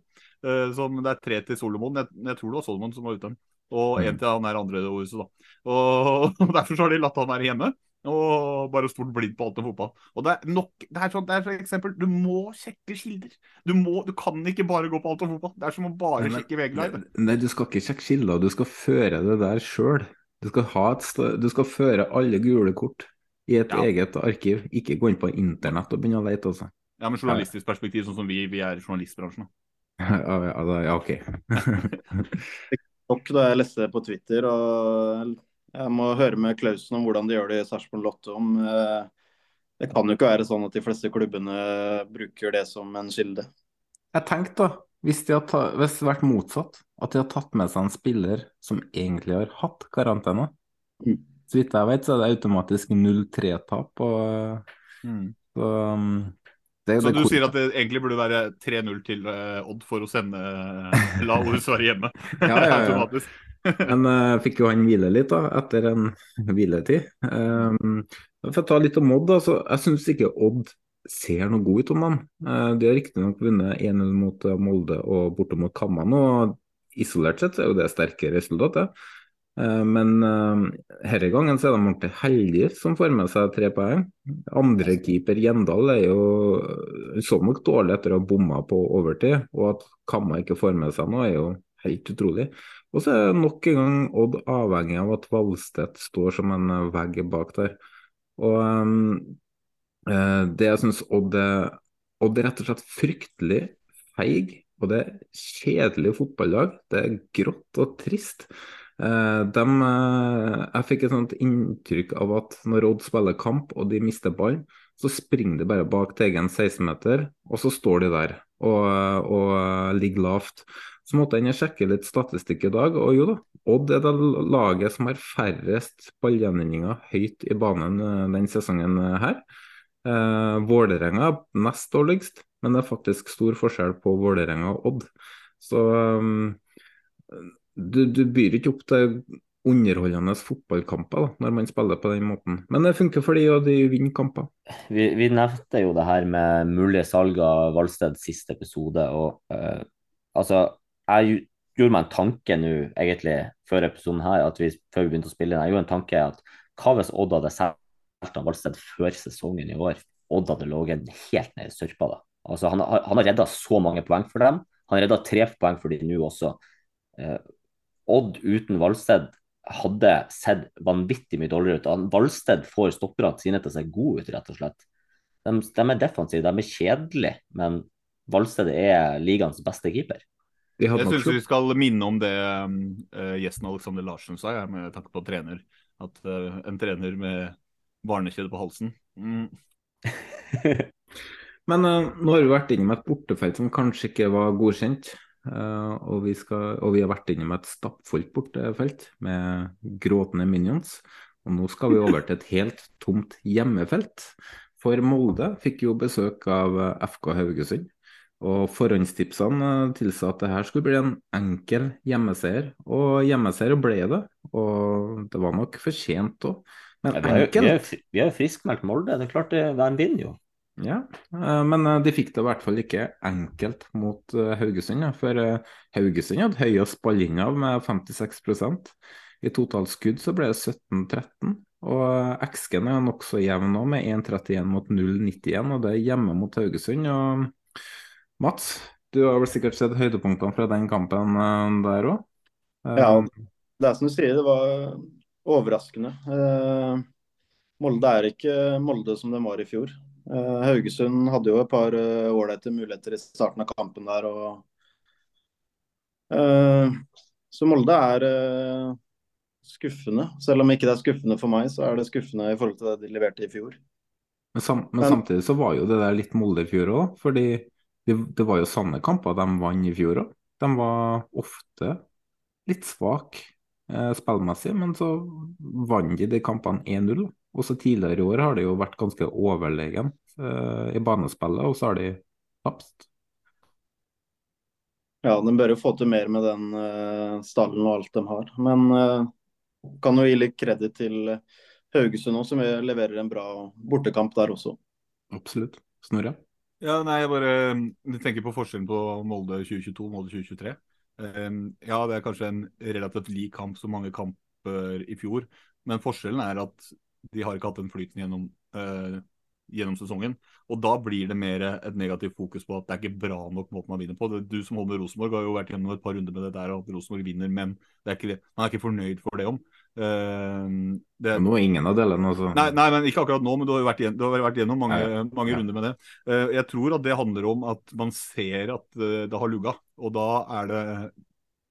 Eh, som det er tre til Solomon. Jeg, jeg tror det var Solomon som var ute. Og én Mm. til han er andre Ovusu, da. Og derfor så har de latt han være hjemme. Og bare stort blind på alt om fotball. Og det er nok, det er sånn, det er for eksempel, Du må sjekke kilder. Du, må, du kan ikke bare gå på alt om fotball. Det er som å bare sjekke VG Live. Nei, du skal ikke sjekke kilder, du skal føre det der sjøl. Du, skal ha et sta- du skal føre alle gule kort i et Ja. eget arkiv. Ikke gå inn på internett og begynne å lete, Også. Ja, men journalistisk perspektiv, sånn som vi, vi er i journalistbransjen. Ja, ja, ja, ok. Nok da jeg leste det på Twitter, og jeg må høre med Klausen om hvordan de gjør det i Sarpsborg Lotte. Om, eh, det kan jo ikke være sånn at de fleste klubbene bruker det som en kilde. Jeg tenkte da, hvis, de hadde ta, hvis det hadde vært motsatt, at de hadde tatt med seg en spiller som egentlig har hatt karantene. Mm. Så vidt jeg vet, så er det automatisk 0-3-tap. Mm. Så, um, det, Så det- du sier at det egentlig burde være 3-0 til eh, Odd for å sende La Orus være hjemme? Ja, ja, ja. Automatisk. Men uh, fikk jo han hvile litt da, etter en hviletid. Um, for å ta litt om Odd, da, så jeg syns ikke Odd ser noe god ut om han. Uh, de har riktignok vunnet 1-0 mot uh, Molde og borte mot Kamman, og isolert sett er jo det sterke resultatet. Uh, men denne gangen så er de ordentlig heldige som får med seg tre poeng. Andre keeper Gjendal er jo så nok dårlig etter å ha bomma på overtid, og at Kamma ikke får med seg noe, er jo helt utrolig. Og så er nok en gang Odd avhengig av at Valstedt står som en eh, vegg bak der. Og eh, det jeg syns Odd er Odd er rett og slett fryktelig feig, og det er kjedelig fotballag. Det er grått og trist. Eh, eh, jeg fikk et sånt inntrykk av at når Odd spiller kamp og de mister ballen, så springer de bare bak til egen 16-meter, og så står de der og, og eh, ligger lavt. Så måtte jeg sjekke litt statistikk i dag, og jo da, Odd er det laget som har færrest ballgjenvinninger høyt i banen eh, denne sesongen eh, her. Eh, Vålerenga er nest dårligst, men det er faktisk stor forskjell på Vålerenga og Odd. Så um, du, du byr ikke opp til underholdende fotballkamper da, når man spiller på den måten. Men det funker for de, og de vinner kamper. Vi, vi nevnte jo det her med mulige salg av Valsted siste episode. og uh, altså, Jeg gjorde meg en tanke nå, egentlig, før episoden her, at vi, før vi begynte å spille inn. Jeg gjorde en tanke at hva hvis Odd hadde solgt han Valsted før sesongen i år? Odd hadde ligget helt nede i sørpa da. Altså, han, har- han har redda så mange poeng for dem. Han har redda tre poeng for dem nå også. Eh, Odd uten Valsted hadde sett vanvittig mye dårligere ut. Han- Valsted får stopperne sine til å se gode ut, rett og slett. De, de er defensive, de er kjedelige, men Valsted er ligaens beste keeper. Jeg syns vi skal minne om det eh, gjesten Alexander Larsen sa, jeg, med tanke på trener. At uh, en trener med barnekjede på halsen mm. Men uh, nå har vi vært innom et bortefelt som kanskje ikke var godkjent. Uh, og, vi skal, og vi har vært innom et stappfullt bortefelt med gråtende minions. Og nå skal vi over til et helt tomt hjemmefelt. For Molde fikk jo besøk av eh, FK Haugesund. Og forhåndstipsene tilsa at det her skulle bli en enkel hjemmeseier. Og hjemmeseier ble det. Og det var nok fortjent òg. Men Ja, vi har vi har jo vi har friskmeldt Molde, det er klart det, de vinner jo. Ja, eh, men eh, de fikk det i hvert fall ikke enkelt mot eh, Haugesund. For Haugesund hadde høyest balling av med 56% I totalt skudd så ble det 17-13. Og XG-en er nokså jevn nå, med 1,31 mot 0,91, og det er hjemme mot Haugesund. Og Mats, du har vel sikkert sett høydepunktene fra den kampen der òg? Ja, det er som du sier, det var overraskende. Molde er ikke Molde som den var i fjor. Eh, Haugesund hadde jo et par eh, ålreite muligheter i starten av kampen der. Og, uh, så Molde er skuffende. Selv om ikke det er skuffende for meg, så er det skuffende i forhold til det de leverte i fjor. Men, sam men, men samtidig så var jo det der litt Molde i fjor òg. fordi det, det, var jo sanne kamper de vant i fjor òg. De var ofte litt svake spillmessig, men så vant de de kampene 1-0. Også tidligere i år har de jo vært ganske overlegen uh, i banespillet, og så har de tapt. Ja, de bør jo få til mer med den uh, stallen og alt de har. Men uh, kan jo gi litt kreditt til Haugesund òg, som leverer en bra bortekamp der også. Absolutt. Snorre? Ja, nei, jeg bare jeg tenker på forskjellen på Molde 2022 og Molde 2023. Um, ja, det er kanskje en relativt lik kamp som mange kamper i fjor, men forskjellen er at de har ikke hatt den flyten gjennom, uh, gjennom sesongen. Og da blir det mer et negativt fokus på at det er ikke bra nok måten man vinner på. Du som holder med Rosenborg har jo vært gjennom et par runder med det der at Rosenborg vinner, men er ikke, man er ikke fornøyd for det om. Uh, det, nå er ingen av delene, altså. Nei, nei, men ikke akkurat nå, men du har vært, igjen, har vært gjennom mange, ja, mange ja. runder med det. Uh, jeg tror at det handler om at man ser at uh, det har lugga, og da er det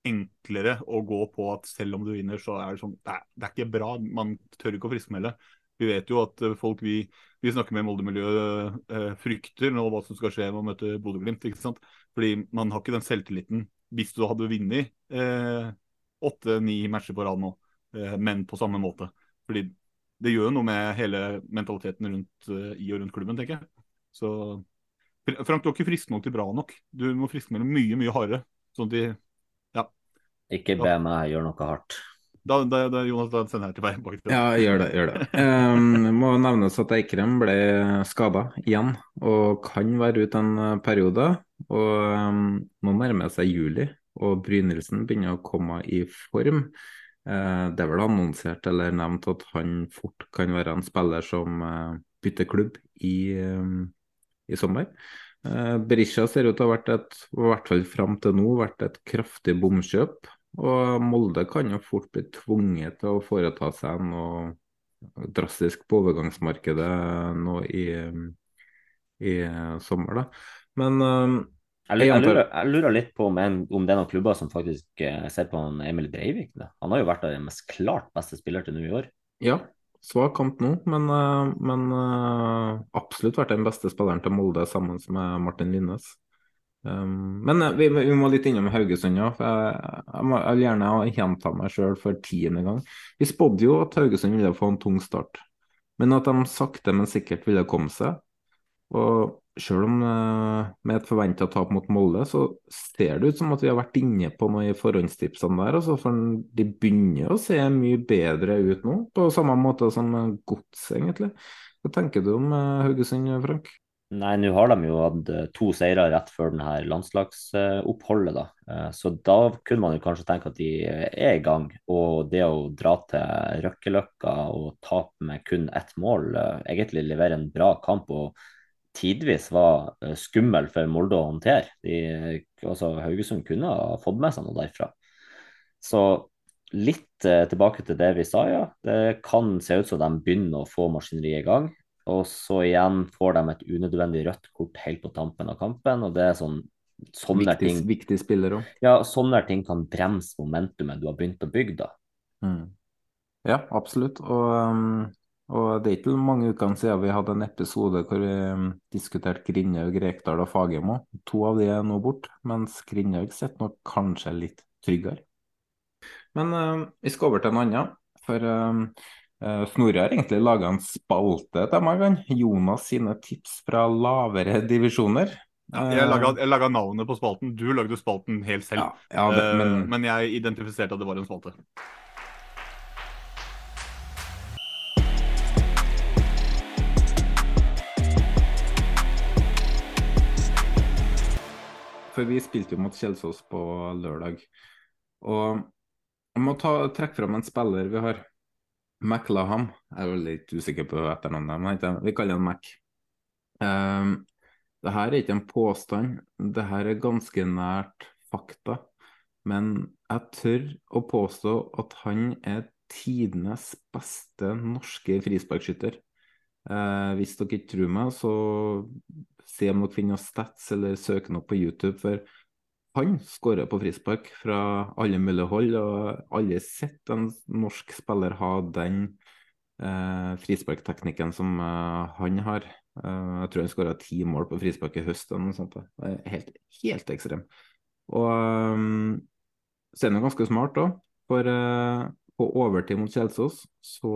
enklere å gå på at selv om du vinner, så er det sånn Det er, det er ikke bra. Man tør ikke å friskmelde. Vi vet jo at eh, folk vi, vi snakker med i Molde-miljøet eh, frykter nå hva som skal skje med å møte Bodø-Glimt. ikke sant? Fordi man har ikke den selvtilliten hvis du hadde vunnet åtte-ni eh, matcher på rad nå, eh, men på samme måte. Fordi det gjør noe med hele mentaliteten rundt, eh, i og rundt klubben, tenker jeg. Så Frank, du er ikke frisk nok til bra nok. Du må friskmelde mye, mye hardere. Sånn at de Ja. Ikke be meg gjøre noe hardt. Da, da, da, Jonas, da sender jeg til meg bak Ja, gjør det. gjør det. Um, må nevnes at Eikrem ble skada igjen, og kan være ute en eh, periode. Og um, nå nærmer seg juli, og Brynildsen begynner å komme i form. Uh, det er vel annonsert eller nevnt at han fort kan være en spiller som uh, bytter klubb i, um, i sommer. Berisha ser ut til å ha vært et, i hvert fall fram til nå, vært et kraftig bomkjøp. Og Molde kan jo fort bli tvunget til å foreta seg noe drastisk på overgangsmarkedet nå i, i sommer. da. Men jeg, jeg, lurer, jeg, lurer, litt på om, en, om, det er noen klubber som faktisk eh, ser på han Emil Breivik. Da. Han har jo vært den mest klart beste spiller til nå i år. Ja, svak kamp nå, men, uh, men uh, absolutt vært den beste spilleren til Molde sammen med Martin Linnes. Um, men eh, vi, vi, må litt innom Haugesund òg. Jeg, jeg, jeg, vil gjerne gjenta meg sjøl for tiende gang. Vi spådde jo at Haugesund ville få en tung start, men at de sakte, men sikkert ville komme seg. Og sjøl om uh, med et forventa tap mot Molde, så ser det ut som at vi har vært inne på noe i forhåndstipsene der. Altså, for de begynner å se mye bedre ut nå, på samme måte som Gods, egentlig. Hva tenker du om uh, Haugesund, Frank? Nei, nå har de jo hatt eh, to seire rett før denne landslagsoppholdet, da. Eh, så da kunne man jo kanskje tenke at de er i gang. Og det å dra til Røkkeløkka og tape med kun ett mål, eh, egentlig levere en bra kamp og tidvis var skummel for Molde å håndtere. De, altså, Haugesund kunne ha fått med seg noe derfra. Så litt tilbake til det vi sa, ja. Det kan se ut som de begynner å få maskineriet i gang. Og så igjen får de et unødvendig rødt kort helt på tampen av kampen. og det er sånn sånne viktig, ting viktig spiller òg. Ja, sånne ting kan bremse momentumet du har begynt å bygge, da. Mm. Ja, absolutt. Og, um, og, det er ikke mange ukene siden vi hadde en episode hvor vi um, diskuterte Grindhaug, Rekdal og Fagermo. To av de er nå borte, mens Grindhaug sitter nok kanskje litt tryggere. Men uh, vi skal over til en annen. For uh, Uh, Snorre har egentlig laga en spalte til meg. Jonas sine tips fra lavere divisjoner. Ja, jeg laga navnet på spalten. Du lagde spalten helt selv. Ja, ja, det, men... Uh, men... jeg identifiserte at det var en spalte. For vi spilte jo mot Kjelsås på lørdag. Og jeg må ta, trekke fram en spiller vi har. McLaham. Jeg er jo litt usikker på etternavnet, men vi kaller han Mac. Um, det her er ikke en påstand, det her er ganske nært fakta. Men jeg tør å påstå at han er tidenes beste norske frisparkskytter. Eh, hvis dere ikke tror meg, så se om dere finner stats eller søk noe på YouTube. For han skårer på frispark fra alle mulige hold, og alle har sett en norsk spiller ha den eh, frisparkteknikken som eh, han har. Eh, jeg tror han skåra ti mål på frispark i høst. Helt, helt ekstrem. Og um, så er han ganske smart òg, for uh, på overtid mot Kjelsås så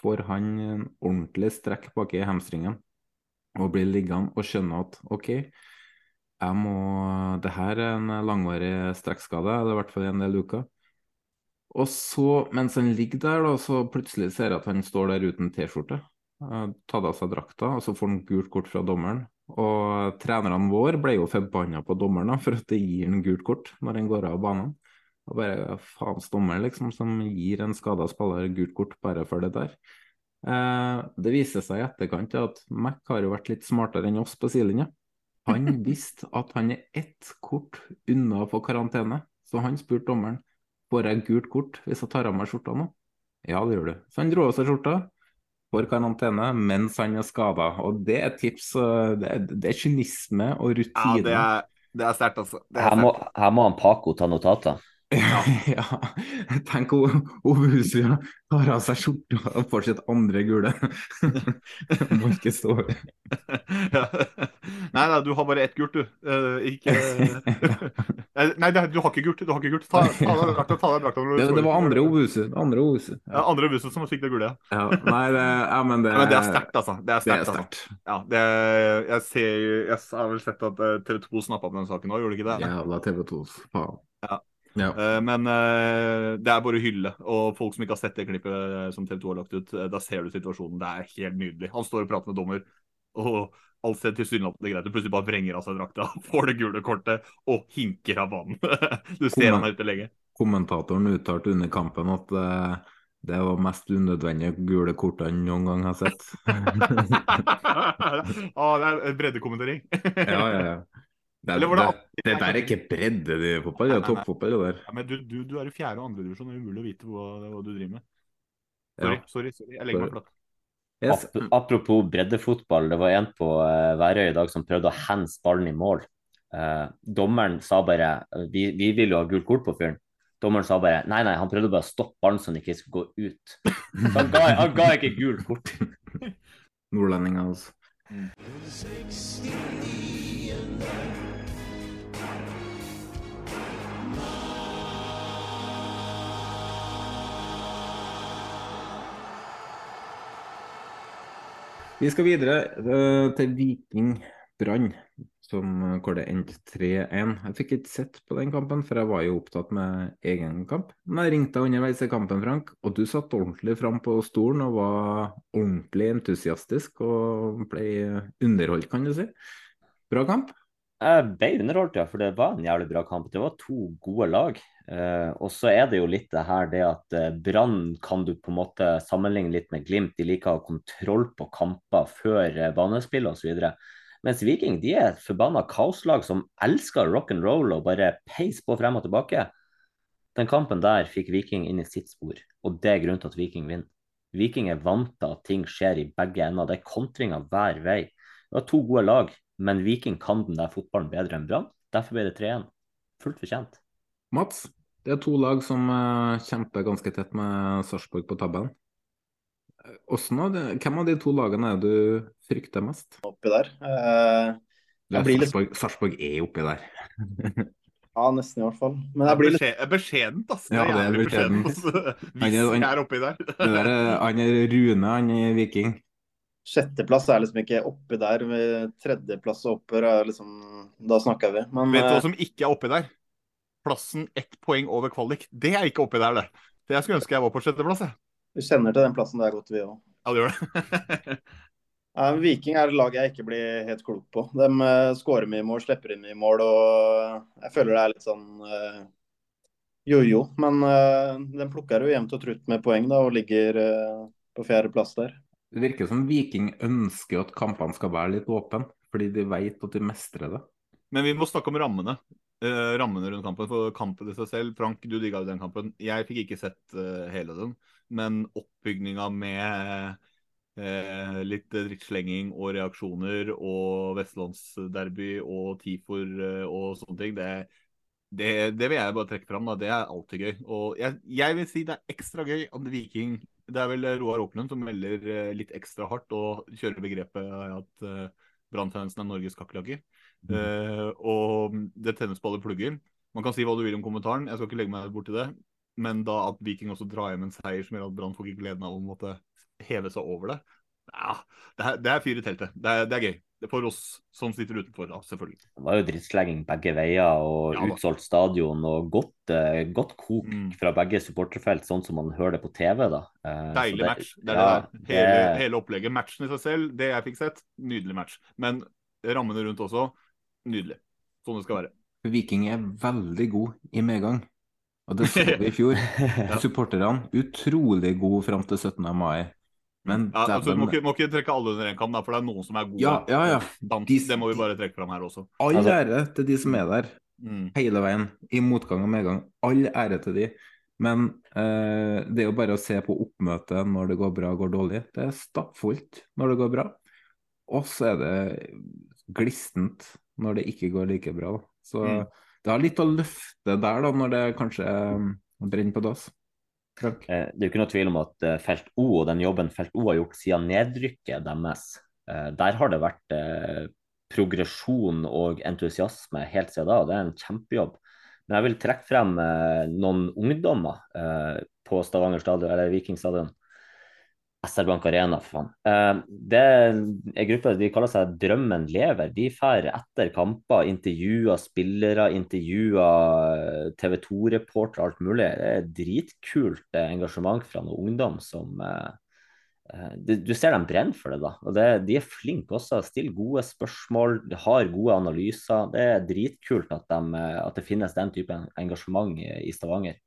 får han en ordentlig strekk bak i hamstringen og blir liggende og skjønner at OK, jeg må Det her er en langvarig strekkskade, eller i hvert fall en del uker. Og så, mens han ligger der, da, så plutselig ser jeg at han står der uten T-skjorte. Tatt av seg drakta, og så får han gult kort fra dommeren. Og trenerne våre ble jo forbanna på dommeren for at det gir han gult kort når han går av banen. Og bare faens dommer, liksom, som gir en skada spiller gult kort bare for det der. Eh, det viser seg i etterkant at Mac har jo vært litt smartere enn oss på sidelinja. Han visste at han er ett kort unna å få karantene, så han spurte dommeren får jeg gult kort hvis jeg tar av meg skjorta nå. Ja, det gjør du. Så han dro av seg skjorta, får karantene mens han er skada. Og det er tips. Det er, det er kynisme og rutine. Ja, det er, det er sterkt, altså. Er her, må, her må han Paco ta notater. Ja, ja. Tenk Ove Huslia tar av seg skjorta og får sitt andre gule. Må ikke stå ja. Nei, nei, du har bare ett gult, du. Uh, ikke Nei, du har ikke gult. Du har ikke gult. Ta, ta, ta, ta deg drakta. Det, det var andre Ove Huset. Andre Ove Huset. Ja. andre Ove Huset som fikk det gule, ja. ja. Nei, det, ja, men det, men det er sterkt, altså. Det er sterkt. Altså. Ja, det, jeg, ser, jeg har vel sett at eh, TV 2 snappa opp den saken nå, gjorde de ikke det? Jævla TV 2, faen. Ja. Ja. Uh, men uh, det er bare hylle. Og folk som ikke har sett det klippet eh, som TV 2 har lagt ut, da ser du situasjonen. Det er helt nydelig. Han står og prater med dommer, og alt ser tilsynelatende greit ut. Plutselig bare vrenger av seg drakta, får det gule kortet og hinker av banen. du ser Komment han er ute lenge. Kommentatoren uttalte under kampen at det var mest unødvendige gule kortene noen gang har sett. ah, det er breddekommentering. ja, ja, ja. Det, det, det, det, der er ikke bredde i fotball, det er toppfotball. det der. Ja, men du, du, du, er i fjerde og andre divisjon, det er umulig å vite hva, hva du driver med. Sorry, ja. sorry, sorry. Jeg legger meg flatt. Yes. Apropos breddefotball, det var en på uh, Værøy i dag som prøvde å hands ballen i mål. Uh, dommeren sa bare vi, vi vil jo ha gult kort på fyren. Dommeren sa bare nei, nei, han prøvde bare å stoppe ballen så han ikke skulle gå ut. Så han ga, han ga ikke gult kort. Nordlendinger, altså. Mm. Vi skal videre uh, til Viking Brann, hvor det endte 3-1. Jeg fikk ikke sett på den kampen, for jeg var jo opptatt med egen kamp. Men jeg ringte deg underveis i kampen, Frank, og du satt ordentlig fram på stolen og var ordentlig entusiastisk og ble underholdt, kan du si. Bra kamp? Jeg ble underholdt, ja, for det var en jævlig bra kamp. Det var to gode lag. Uh, og så er det jo litt det her det at uh, Brann kan du på en måte sammenligne litt med Glimt. De liker å ha kontroll på kamper før uh, banespill osv. Mens Viking de er et forbanna kaoslag som elsker rock and roll og bare peis på frem og tilbake. Den kampen der fikk Viking inn i sitt spor, og det er grunnen til at Viking vinner. Viking er vant til at ting skjer i begge ender. Det er kontringer hver vei. Det var to gode lag, men Viking kan den der fotballen bedre enn Brann. Derfor ble det 3-1. Fullt fortjent. Mats, det er to lag som uh, kjemper ganske tett med Sarpsborg på tabben. Det, hvem av de to lagene er du frykter mest? Oppi der. Sarpsborg, litt... Sarpsborg er oppi der. ja, nesten i hvert fall. Men jeg blir litt Beskjedent, altså. Ja, det er beskjedent. Hvis jeg er oppi der. der er, han er Rune, han er Viking. Sjetteplass er liksom ikke oppi der. Tredjeplass og oppover er liksom Da snakker vi. Men, Vet du hva eh, som ikke er oppi der? plassen ett poeng over kvalik. Det er ikke oppi der, det. Det jeg skulle ønske jeg var på sjetteplass. Vi kjenner til den plassen der godt, vi òg. Ja, du gjør det. Viking er et lag jeg ikke blir helt klok på. De uh, skårer mye mål, slipper inn mye mål. og Jeg føler det er litt sånn uh, jojo. Men uh, de plukker jo jevnt og trutt med poeng da, og ligger uh, på fjerdeplass der. Det virker som Viking ønsker at kampene skal være litt åpne, fordi de vet at de mestrer det. Men vi må snakke om rammene. Uh, rammene rundt kampen. For kampen i seg selv, Frank, du digga jo den kampen. Jeg fikk ikke sett hele den, men oppbygninga med Eh, litt drittslenging og reaksjoner og vestlandsderby og TIFOR eh, og sånne ting. Det, det, det, vil jeg bare trekke fram. Da. Det er alltid gøy. Og jeg, jeg, vil si det er ekstra gøy at Viking Det er vel Roar Åkerlund som melder eh, litt ekstra hardt og kjører begrepet at uh, er Norges kakerlakker. Mm. Uh, og det alle plugger. Man kan si hva du vil om kommentaren, jeg skal ikke legge meg bort til det. Men da at Viking også drar hjem en seier som gjør at Brann får ikke gleden av å måtte heve seg over det. Ja, det er, det er fyr i teltet. Det er, det er, gøy. Det er for oss som sitter utenfor, da, selvfølgelig. Det var jo drittslegging begge veier og ja, utsolgt stadion og godt, uh, godt kok mm. fra begge supporterfelt, sånn som man hører det på TV. da. Uh, Deilig det, match. Det er ja, det der. Hele, hele, opplegget. Matchen i seg selv, det jeg fikk sett, nydelig match. Men rammene rundt også, nydelig. Sånn det skal være. Viking er veldig god i medgang. Og det så vi i fjor. ja. Supporterne utrolig gode fram til 17. mai. Men ja, altså, du må ikke, må ikke, trekke alle under én kam, for det er noen som er gode. Ja, ja, ja. Dans, de, det må vi bare trekke fram her også. All altså, ære til de som er der mm. hele veien, i motgang og medgang. All ære til de. Men eh, det er jo bare å se på oppmøtet når det går bra og går dårlig. Det er stappfullt når det går bra. Og så er det glistent når det ikke går like bra. Da. Så mm. det har litt å løfte der da, når det kanskje brenner på dass. Frank. Eh, det er jo ikke noe tvil om at eh, Felt O og den jobben Felt O har gjort siden nedrykket deres, eh, der har det vært progresjon og entusiasme helt siden da. og Det er en kjempejobb. Men jeg vil trekke frem noen ungdommer på Stavanger stadion, eller Viking stadion SR Bank Arena, for faen. Uh, det er en de kaller seg Drømmen lever. De drar etter kamper, intervjuer spillere, intervjuer TV 2-reportere, alt mulig. Det er dritkult engasjement fra noen ungdom som uh, Du ser dem brenner for det, da. Og det, de er flinke også. Stiller gode spørsmål, har gode analyser. Det er dritkult at, de, at det finnes den type engasjement i Stavanger.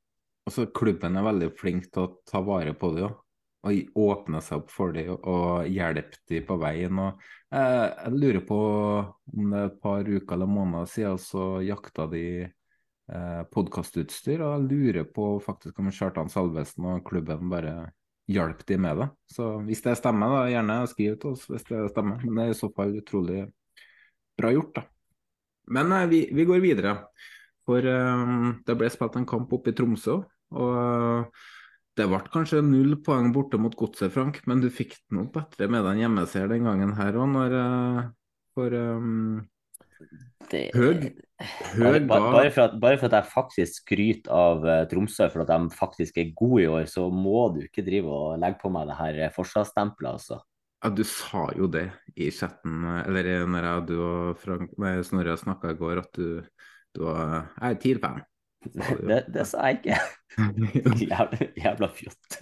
Altså, klubben er veldig flink til å ta vare på det òg og åpne seg opp for dem og hjelpe dem på veien. Og, eh, jeg lurer på om det er et par uker eller måneder siden så jakta de eh, podkastutstyr. Og jeg lurer på faktisk om Kjartan Salvesen og klubben bare hjalp de med det. Så hvis det stemmer, da gjerne skriv til oss hvis det stemmer. Men det er i så fall utrolig bra gjort, da. Men eh, vi, vi, går videre. For eh, det ble spilt en kamp oppe i Tromsø. og det ble kanskje null poeng borte mot Godset, Frank, men du fikk nok bedre med deg en hjemmeseier den gangen her òg, når uh, For um, det, Høg, høg bare, bare, for at, bare, for at, jeg faktisk skryter av uh, Tromsø for at de faktisk er gode i år, så må du ikke drive og legge på meg det her forsvarsstempelet, altså. Ja, du sa jo det i chatten, eller når jeg, du og Frank, Snorre snakka i går, at du, du var, er TIL-fan. Det, det, sa jeg ikke. jævla, jævla fjott.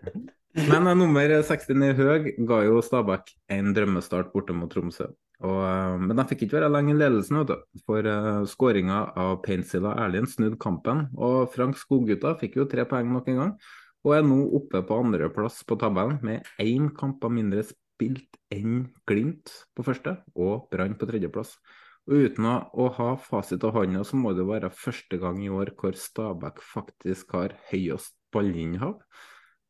Men uh, nummer 69 Høg ga jo Stabæk en drømmestart borte mot Tromsø. Og, uh, men de fikk ikke være lenge i ledelsen. For uh, skåringa av Painsila Erlien snudde kampen. Og Frank Skoggutta fikk jo tre poeng nok en gang. Og er nå oppe på andreplass på tabellen med én kamp mindre spilt enn Glimt på første og Brann på tredjeplass. Og uten å, å ha fasit av hånda, så må det være første gang i år hvor Stabæk faktisk har høyest ballinnehav.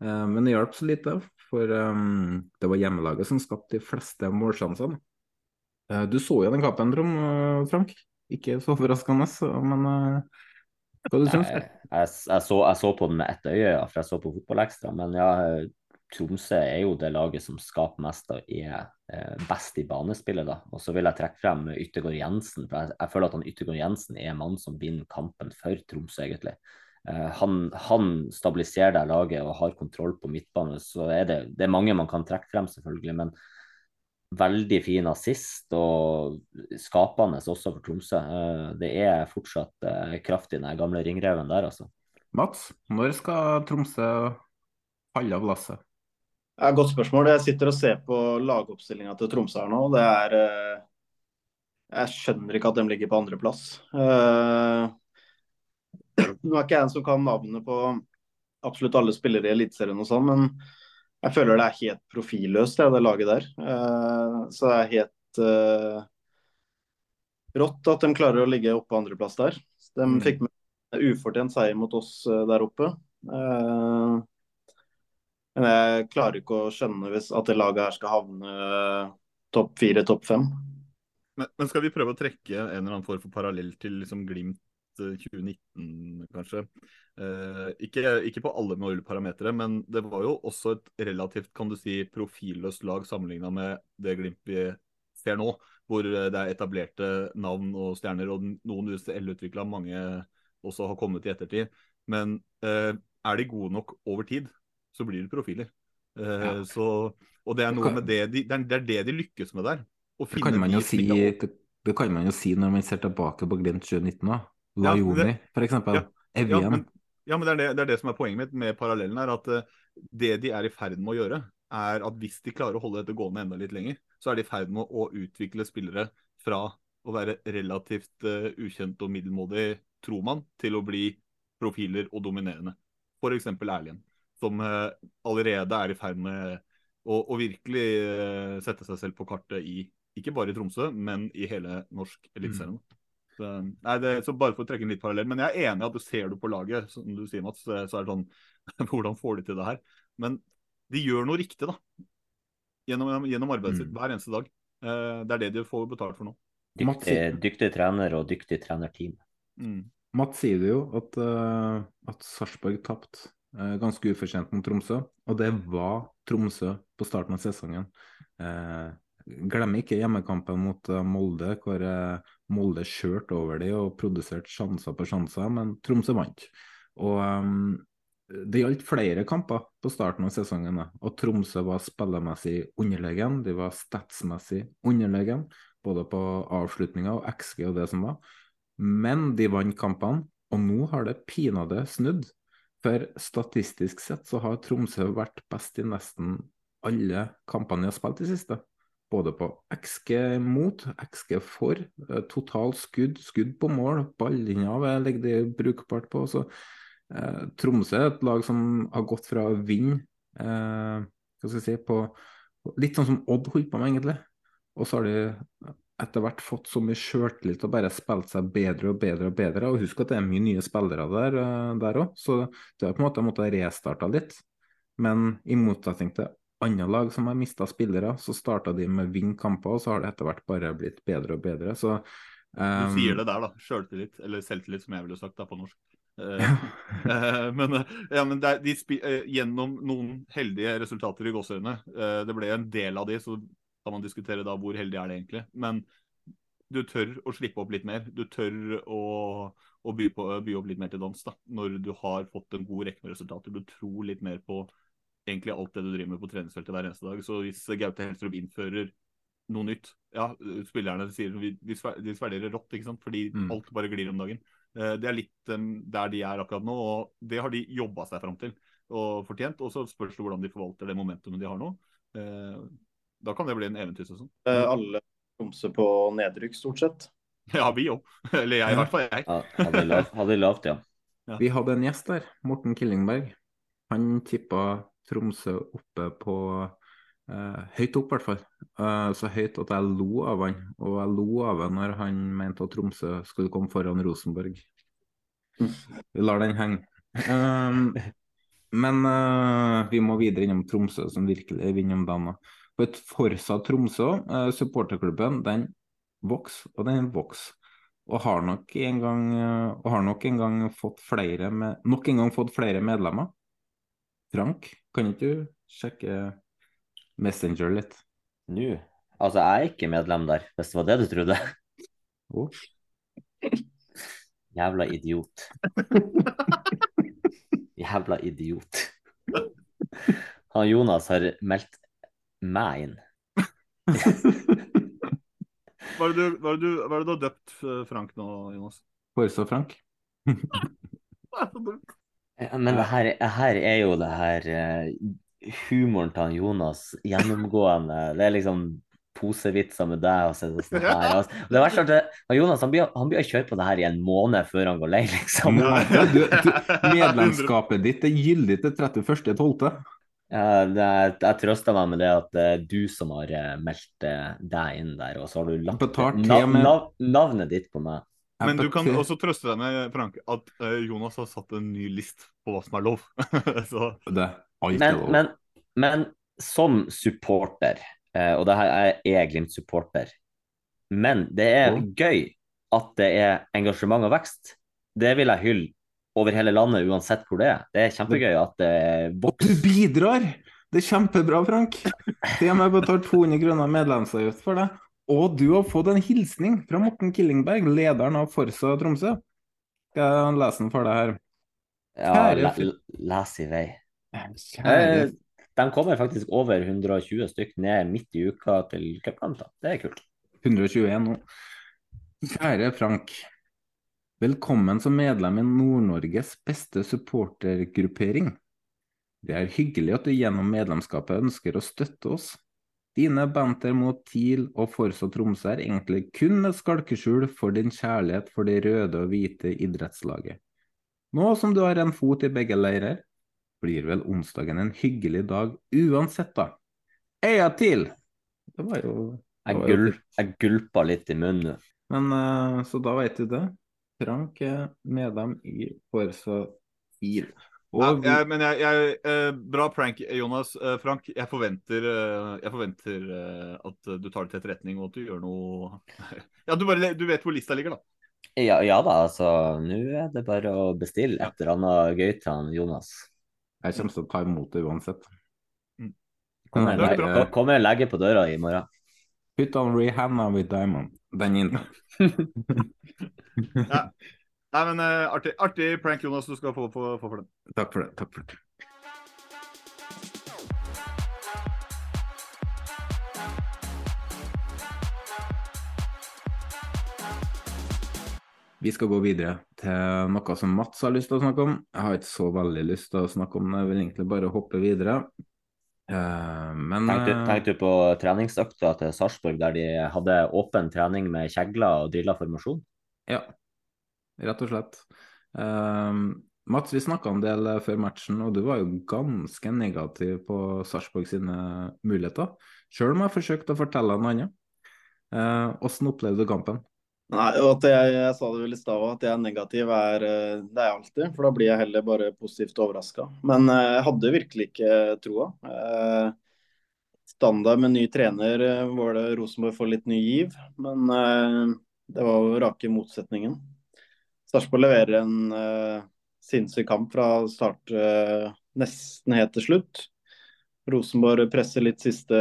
Eh, men det hjalp så lite, for um, det var hjemmelaget som skapte de fleste målsjansene. Eh, du så jo den kampen, eh, Frank. Ikke så overraskende, men eh, hva du syns du? Jeg, jeg, jeg, jeg så på den med ett øye, for jeg så på Fotballekstra. Men ja, Tromsø er jo det laget som skaper mest og er eh, best i banespillet. da. Og så vil jeg trekke frem Yttergård Jensen. for Jeg, føler at han Yttergård Jensen er mannen som vinner kampen for Tromsø, egentlig. Eh, han, han, stabiliserer det laget og har kontroll på midtbane. Så er det, det er mange man kan trekke frem, selvfølgelig. men veldig fin assist og skapende også for Tromsø. Eh, det er fortsatt kraft i den gamle ringreven der, altså. Mats, når skal Tromsø falle av lasset? Ja, godt spørsmål. Jeg sitter og ser på lagoppstillinga til Tromsø her nå. Det er eh, Jeg skjønner ikke at de ligger på andreplass. Uh, nå er ikke jeg en som kan navnet på absolutt alle spillere i Eliteserien og sånn, men jeg føler det er helt profilløst, det, det laget der. Uh, så det er helt uh, rått at de klarer å ligge oppe på andreplass der. De Mm. fikk med ufortjent seier mot oss der oppe. Uh, men jeg klarer ikke å skjønne hvis at det laget her skal havne topp fire, topp fem. Men, men skal vi prøve å trekke en eller annen form for parallell til liksom Glimt eh, 2019, kanskje? Eh, ikke, ikke på alle mulige parametere, men det var jo også et relativt kan du si, profilløst lag sammenligna med det Glimt vi ser nå, hvor eh, det er etablerte navn og stjerner, og noen UCL-utvikla, mange også har kommet i ettertid. Men eh, er de gode nok over tid, så blir det profiler. Eh, Ja. så, og det er kan- med det de, det er det er det de lykkes med der. Det kan man jo si, det, kan man jo si når man ser tilbake på Glimt 2019 òg. Ja, Lajoni, for eksempel. Ja, Ja, Evjen. men, ja, men det, er det, det er det som er poenget mitt med parallellen her. At eh, det de er i ferd med å gjøre, er at hvis de klarer å holde dette gående enda litt lenger, så er de i ferd med å utvikle spillere fra å være relativt uh, ukjent og middelmådig, tror man, til å bli profiler og dominerende. F.eks. Erlien, som eh, allerede er i ferd med å, å virkelig eh, sette seg selv på kartet i ikke bare i Tromsø, men i hele norsk eliteserien. Så, nei, det, så bare for å trekke en litt parallell. Men jeg er enig i at du ser du på laget, som du sier, Mats, så er det sånn Hvordan får de til det her? Men de gjør noe riktig, da. Gjennom, gjennom arbeidet sitt hver eneste dag. Eh, det er det de får betalt for nå. Dyktig, dyktig trener og dyktig trenerteam. Mm. Mats sier det jo, at, uh, at Sarpsborg tapte ganske ufortjent mot Tromsø. Og det var Tromsø på starten av sesongen. Eh, Glemmer ikke hjemmekampen mot uh, Molde, hvor uh, Molde kjørte over dem og produserte sjanser på sjanser, men Tromsø vant. Og um, det gjaldt flere kamper på starten av sesongen, og Tromsø var spillemessig underlegen. De var statsmessig underlegen, både på avslutninga og XG og det som var. Men de vant kampene, og nå har det pinadø snudd. For statistisk sett så har Tromsø vært best i nesten alle kampene de har spilt i siste. Både på XG mot, XG for, totalt total skudd, skudd på mål, ballinja ligger de brukbart på. Så eh, Tromsø er et lag som har gått fra å vinne eh, hva skal jeg si, på, litt sånn som Odd holdt på med, egentlig. Og så har de etter hvert fått så mye sjøltillit og bare spilt seg bedre og bedre og bedre. Og husk at det er mye nye spillere der òg, så det har på en måte måttet restarte litt. Men i motsetning til andre lag som har mista spillere, så starta de med å vinne kamper, og så har det etter hvert bare blitt bedre og bedre. Så Du um, sier det der, da. Sjøltillit, eller selvtillit, som jeg ville sagt da på norsk. Eh, eh, men eh, ja, men det de eh, gjennom noen heldige resultater i gåseøynene eh, Det ble en del av de, så kan man diskutere da hvor heldig er det egentlig. Men du tør å slippe opp litt mer. Du tør å, å by, på, by opp litt mer til dans da, når du har fått en god rekke med resultater. Du tror litt mer på egentlig alt det du driver med på treningsfeltet hver eneste dag. Så hvis Gaute Helstrup innfører noe nytt Ja, spillerne sier de sverderer svelger rått, ikke sant? fordi Mm. alt bare glir om dagen. Eh, Det er litt um, der de er akkurat nå, og det har de jobba seg fram til og fortjent. Og så spørs det hvordan de forvalter det momentumet de har nå. Da kan det bli en eventyrsesong. Eh, alle Tromsø på nedrykk, stort sett. Ja, vi òg. Eller jeg, i hvert fall jeg. Ja, hadde lavt, hadde lavt, ja. Ja. Vi hadde en gjest der, Morten Killingberg. Han tippa Tromsø oppe på eh, Høyt opp, i hvert fall. Eh, så høyt at jeg lo av han. Og jeg lo av han når han mente at Tromsø skulle komme foran Rosenborg. Vi lar den henge. Um, men eh, vi må videre innom Tromsø, som virkelig vinner om dagen. For et Forsa Tromsø, eh, supporterklubben, den vokser og den vokser. Og har nok en gang, eh, og har nok en gang fått flere med, nok en gang fått flere medlemmer. Frank, kan ikke du sjekke Messenger litt? Nå Altså, jeg er ikke medlem der, hvis det var det du trodde. Oh. Jævla idiot. Jævla idiot. Han Jonas har meldt meg inn. Hva er det du, hva er det du, hva er det du har døpt eh, Frank nå, Jonas? Forsa Frank? Ja, Men det her, her er jo det her eh, humoren til Jonas gjennomgående. Det er liksom posevitser med deg og så er det sånn her. Altså, det verste er at Jonas han blir, han blir å kjøre på det her i en måned før han går lei, liksom. Nei, du, du, medlemskapet ditt er gyldig til 31.12. Ja, det, jeg trøster meg med det at det er du som har eh, meldt eh, deg inn der, og så har du lagt nav, nav, navnet ditt på meg. Men du kan også trøste deg med, Frank, at eh, Jonas har satt en ny list på hva som er lov. så Det alt er Men, lov. men, men som supporter, eh, og det her er jeg Glimt-supporter, men det er gøy at det er engasjement og vekst. Det vil jeg hylle over hele landet, uansett hvor det er. Det er kjempegøy at det Og du bidrar! Det er kjempebra, Frank. Det har betalt 200 kroner medlemsavgift for deg. Og du har fått en hilsning fra Morten Killingberg, lederen av Forsa Tromsø. Skal jeg lese den for deg her? Ja, Kjære les i vei. Kjære Eh, de kommer faktisk over 120 stykk ned midt i uka til cupkamp. Det er kult. 121 nå. Kjære Frank. Velkommen som medlem i Nord-Norges beste supportergruppering. Det er hyggelig at du gjennom medlemskapet ønsker å støtte oss. Dine banter mot TIL og Forsa Tromsø er egentlig kun et skalkeskjul for din kjærlighet for det røde og hvite idrettslaget. Nå som du har en fot i begge leirer, blir vel onsdagen en hyggelig dag uansett, da. Heia TIL! Det var jo det Jeg, var jo gul, jeg gulpa litt i munnen. Men eh, så da vet du det. Frank er medlem i Forsa TIL. Og ja, jeg, men jeg, jeg, eh, Bra prank, Jonas. Eh, Frank, jeg forventer, eh, jeg forventer at du tar det til etterretning, og at du gjør noe Ja, du, bare, du vet hvor lista ligger, da. Ja, ja da, altså. Nå er det bare å bestille et eller annet gøy til han Jonas. jeg kommer til å ta imot det uansett. Kommer jeg og legger på døra i morgen. Put on Rihanna with Diamond. Den inn. Ja. Nei, men uh, artig, artig prank, Jonas. Du skal få, få, få for den. Takk for det. Takk for det. Vi skal gå videre til noe som Mats har lyst til å snakke om. Jeg har ikke så veldig lyst til å snakke om det, jeg vil egentlig bare hoppe videre. Eh, men Tenkte, eh, tenkte du på treningsøkta til Sarpsborg der de hadde åpen trening med kjegler og drilla formasjon? Ja, rett og slett. Ehm, Mats, vi snakka en del før matchen, og du var jo ganske negativ på Sarpsborg sine muligheter. Sjøl om jeg forsøkte å fortelle noe annet. Uh, Hvordan opplevde du kampen? Nei, og at jeg, jeg sa det vel i stad òg, at jeg er negativ er eh, det er jeg alltid. For da blir jeg heller bare positivt overraska. Men eh, jeg hadde virkelig ikke troa. Eh, standard med ny trener var det Rosenborg får litt ny giv, men det var jo rake motsetningen. Sarpsborg leverer en sinnssyk kamp fra start nesten helt til slutt. Rosenborg presser litt siste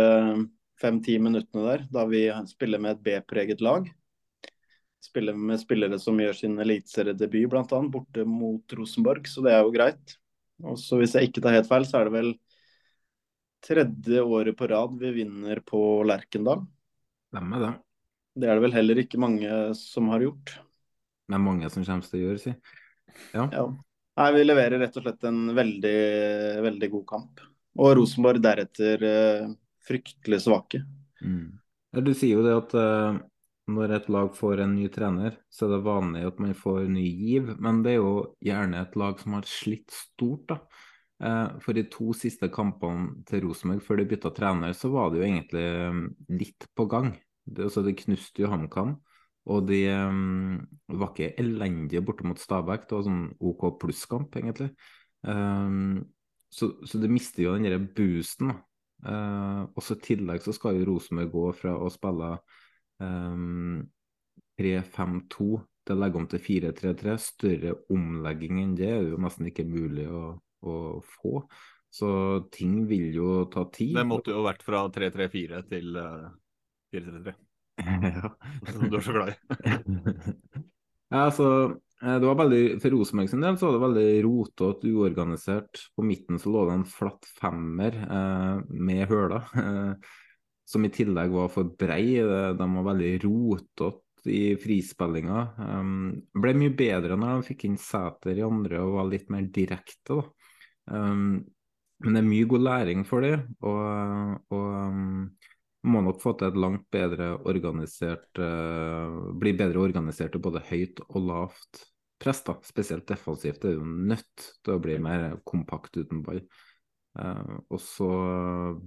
fem-ti minuttene der, da vi spiller med et B-preget lag spiller med spillere som gjør sin eliteseriedebut, bl.a. borte mot Rosenborg, så det er jo greit. Og så Hvis jeg ikke tar helt feil, så er det vel tredje året på rad vi vinner på Lerkendal. Stemmer det. Det er det vel heller ikke mange som har gjort. Det er mange som kommer til å gjøre, si. Ja. Ja. Nei, Vi leverer rett og slett en veldig, veldig god kamp. Og Rosenborg deretter eh, fryktelig svake. Mm. Du sier jo det at eh, når et lag får en ny trener, så er det vanlig at man får ny giv, men det er jo gjerne et lag som har slitt stort, da. Eh, For de to siste kampene til Rosenborg før de bytta trener, så var det jo egentlig eh, litt på gang. Det, altså, det knuste jo HamKam, og de um, var ikke elendige borte mot Stabæk. Det var sånn OK plusskamp, egentlig. Um, så, så det mister jo den derre boosten. da. og så I tillegg så skal jo Rosenborg gå fra å spille 3-5-2 til å legge om til 4-3-3. Større omlegging enn det er jo nesten ikke mulig å, å få. Så ting vil jo ta tid. Det måtte jo vært fra 3-3-4 til eh, 4-3-3. ja. Som du er så glad i. Ja, altså, eh, det var veldig, For Rosenborg sin del så var det veldig rotete, uorganisert. På midten så lå det en flatt femmer eh, med høler, eh, som i tillegg var for brei. Eh, De var veldig rotete i frispillinga. Um, ble mye bedre når de fikk inn Sæter i andre og var litt mer direkte. Um, Men det er mye god læring for dem, og, og um, må nok få til et langt bedre organisert uh, Bli bedre organisert både høyt og lavt press, da. Spesielt defensivt. Det er jo nødt til å bli mer kompakt uten ball. Uh, og så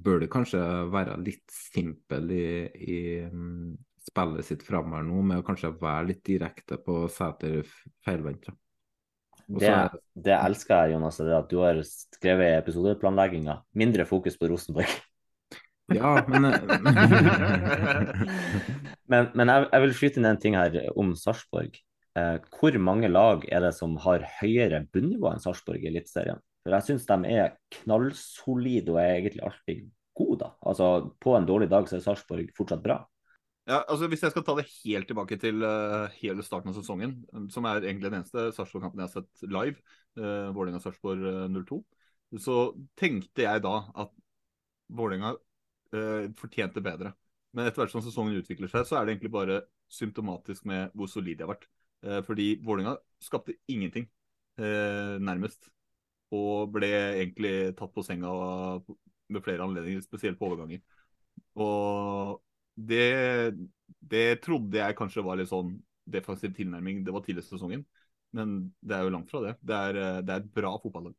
bør det kanskje være litt simpel i, i um, spillet sitt framover nå, med å kanskje være litt direkte på Sæter feilvendt. Det, det elsker jeg, Jonas, det at du har skrevet i episodeplanlegginga. Mindre fokus på Rosenborg. Ja, men Men, men jeg, jeg, vil skyte inn en ting her om Sarpsborg. Eh, hvor mange lag er det som har høyere bunnivå enn Sarpsborg i Eliteserien? For jeg syns de er knallsolide og er egentlig alltid gode, da. Altså, på en dårlig dag så er Sarpsborg fortsatt bra. Ja, altså Hvis jeg skal ta det helt tilbake til uh, hele starten av sesongen, som er egentlig den eneste Sarpsborg-kampen jeg har sett live, uh, Vålerenga-Sarpsborg uh, 02, så tenkte jeg da at Vålerenga uh, fortjente bedre. Men etter hvert som sesongen utvikler seg, så er det egentlig bare symptomatisk med hvor solid de har vært. Uh, fordi Vålerenga skapte ingenting, nærmest. Og ble egentlig tatt på senga med flere anledninger, spesielt på overganger. Og det, det, trodde jeg kanskje var litt sånn defensiv tilnærming. Det var tidlig i sesongen, men det er jo langt fra det. Det er, det er et bra fotballag.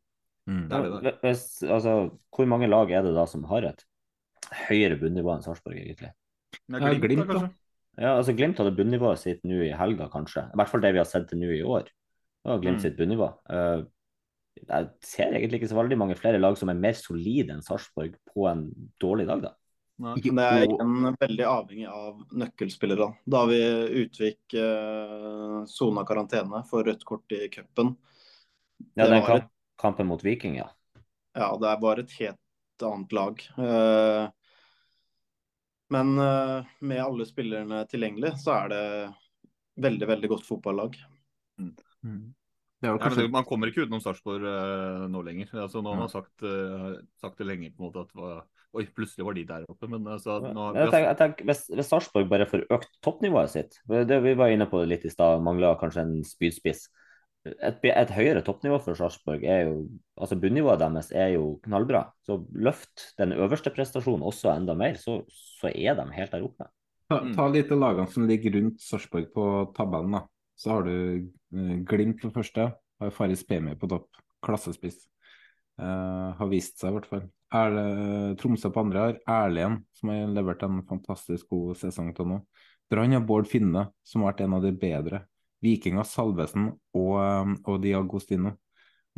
Mm. Det det Hvis, altså, hvor mange lag er det da som har et høyere bunnivå enn Sarpsborg, egentlig? Ja, glimt, glimt, da, kanskje. Ja, altså Glimt hadde bunnivået sitt nå i helga, kanskje. I hvert fall det vi har sett til nå i år. Det var Glimt mm. sitt bunnivå. Uh, jeg ser egentlig ikke så veldig mange flere lag som er mer solide enn Sarpsborg på en dårlig dag, da. Nei. Det er igjen veldig avhengig av nøkkelspillere. Da har vi Utvik sona eh, karantene for rødt kort i cupen. Ja, den kamp, kampen mot Viking, ja. Ja, det er bare et helt annet lag. Eh, men eh, med alle spillerne tilgjengelig, så er det veldig, veldig godt fotballag. Mm. Mm. Ja, kanskje... ja, man kommer ikke utenom Sarpsborg uh, nå lenger. Altså, nå har man sagt, uh, sagt, det lenge på en måte at var... Oi, plutselig var de der oppe. Men altså, nå, jeg tenker, jeg tenker, Hvis, hvis Sarpsborg bare får økt toppnivået sitt det, Vi var inne på det litt i stad, mangla kanskje en spydspiss. Et, et, høyere toppnivå for Sarpsborg er jo altså Bunnivået deres er jo knallbra. Så løft den øverste prestasjonen også enda mer, så, så er de helt der oppe. Ta, ta litt av lagene som ligger rundt Sarpsborg på tabellen. da. Så har du uh, Glimt på første, har Faris Pemi på topp. Klassespiss. Uh, har vist seg, i hvert fall. Er det Tromsø på andre har Erlien, som har levert en fantastisk god sesong til nå. Brann har Bård Finne, som har vært en av de bedre. Viking har Salvesen og, eh, og Diagostino.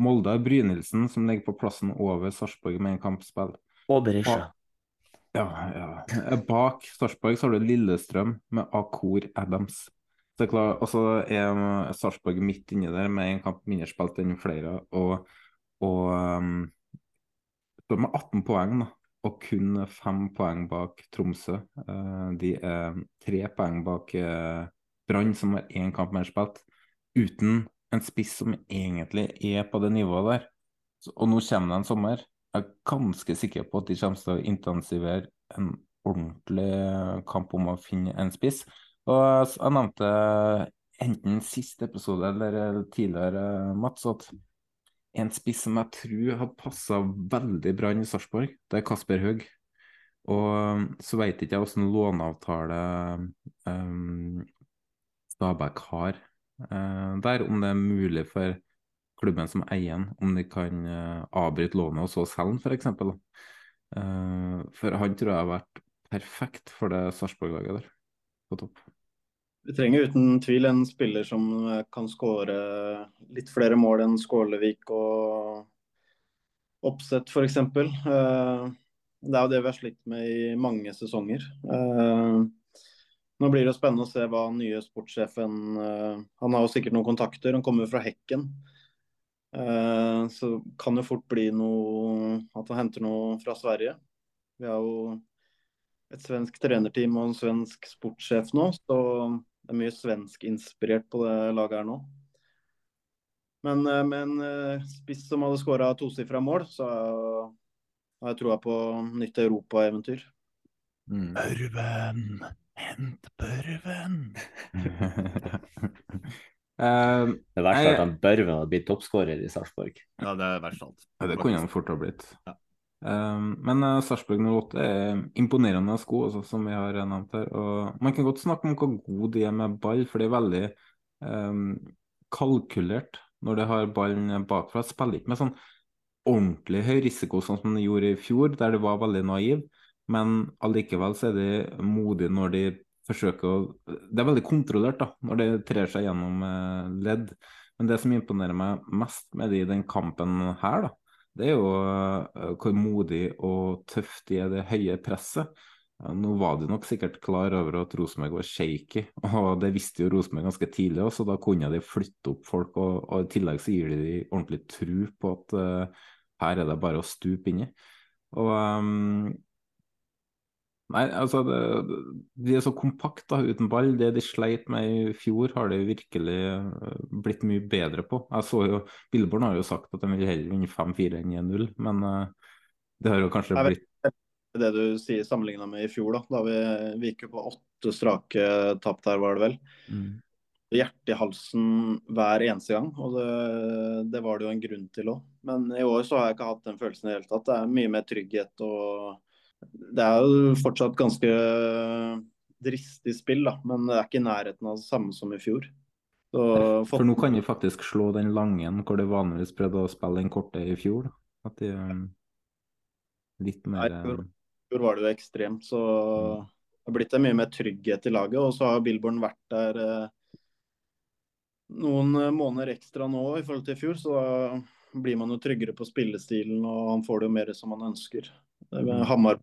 Molde har Brynildsen, som ligger på plassen over Sarpsborg med en kampspill. Og Berisha. Ja, ja. Bak Sarpsborg så har du Lillestrøm med Akor Adams. Så klart, og så er Sarpsborg midt inni der med en kamp mindre spilt enn flere. Og, og um, står med 18 poeng, da, og kun 5 poeng bak Tromsø. Uh, de er 3 poeng bak uh, Brann, som har én kamp mer spilt, uten en spiss som egentlig er på det nivået der. Så, og nå kommer det en sommer. Jeg er ganske sikker på at de kommer til å intensivere en ordentlig kamp om å finne en spiss. Og jeg nevnte enten siste episode eller tidligere, Mats, at en spiss som jeg tror hadde passa veldig bra inn i Sarpsborg, det er Kasper Haug. Og så vet ikke jeg hvordan låneavtale um, Stabæk har uh, der, om det er mulig for klubben som eier den, om de kan uh, avbryte lånet og så selge den, f.eks. Uh, for han tror jeg har vært perfekt for det Sarpsborg-laget der på topp. Vi trenger uten tvil en spiller som eh, kan skåre litt flere mål enn Skålevik og Oppsett f.eks. Eh, det er jo det vi har slitt med i mange sesonger. Eh, nå blir det spennende å se hva den nye sportssjefen Han har jo sikkert noen kontakter, han kommer fra Hekken. Så kan det fort bli noe at han henter noe fra Sverige. Vi har jo et svensk trenerteam og en svensk sportssjef nå, så det er mye svensk-inspirert på det laget her nå. Men eh, med en eh, spiss som hadde skåra tosifra mål, så har jeg troa på nytt europaeventyr. Mm. Børven, hent børven. Uh, det verste er at Børven hadde blitt toppskårer i Sarpsborg. Ja, det er verst alt. Ja, det kunne han fort ha blitt. Ja. Um, men uh, Sarpsborg 08 er imponerende sko, også, som vi har nevnt her. Og man kan godt snakke om hvor gode de er med ball, for det er veldig um, kalkulert når de har ballen bakfra. Spiller ikke med sånn ordentlig høy risiko, sånn som de gjorde i fjor, der de var veldig naive. Men allikevel så er de modige når de forsøker å Det er veldig kontrollert da, når det trer seg gjennom eh, ledd. Men det som imponerer meg mest med de i den kampen her, da, det er jo uh, hvor modig og tøft de er, det høye presset. Nå var de nok sikkert klar over at Rosenborg var shaky, og det visste jo Rosenborg ganske tidlig også, så da kunne de flytte opp folk. Og, og i tillegg så gir de de ordentlig tro på at uh, her er det bare å stupe inni. Og um, Nei, altså det, De er så kompakte uten ball. Det de sleit med i fjor, har de virkelig eh, blitt mye bedre på. Jeg så jo, Billborn har jo sagt at de vil heller vinne 5-4 enn 1-0, men uh, det har jo kanskje jeg blitt Det du sier sammenligna med i fjor, da. da vi, vi gikk jo på åtte strake tap der, var det vel. Mm. Hjertet i halsen hver eneste gang, og det, det var det jo en grunn til òg. Men i år så har jeg ikke hatt den følelsen i det hele tatt. Det er mye mer trygghet og det er jo fortsatt ganske dristig spill, da, men det er ikke i nærheten av det samme som i fjor. Så, for nå kan de faktisk slå den lange hvor de vanligvis prøvde å spille den korte i fjor. Da. At de um, litt mer Nei, I fjor var det jo ekstremt, så mm. det har blitt mye mer trygghet i laget. Og så har Billborn vært der eh, noen måneder ekstra nå i forhold til i fjor, så da blir man jo tryggere på spillestilen og han får det jo mer som han ønsker. Mm. Hamar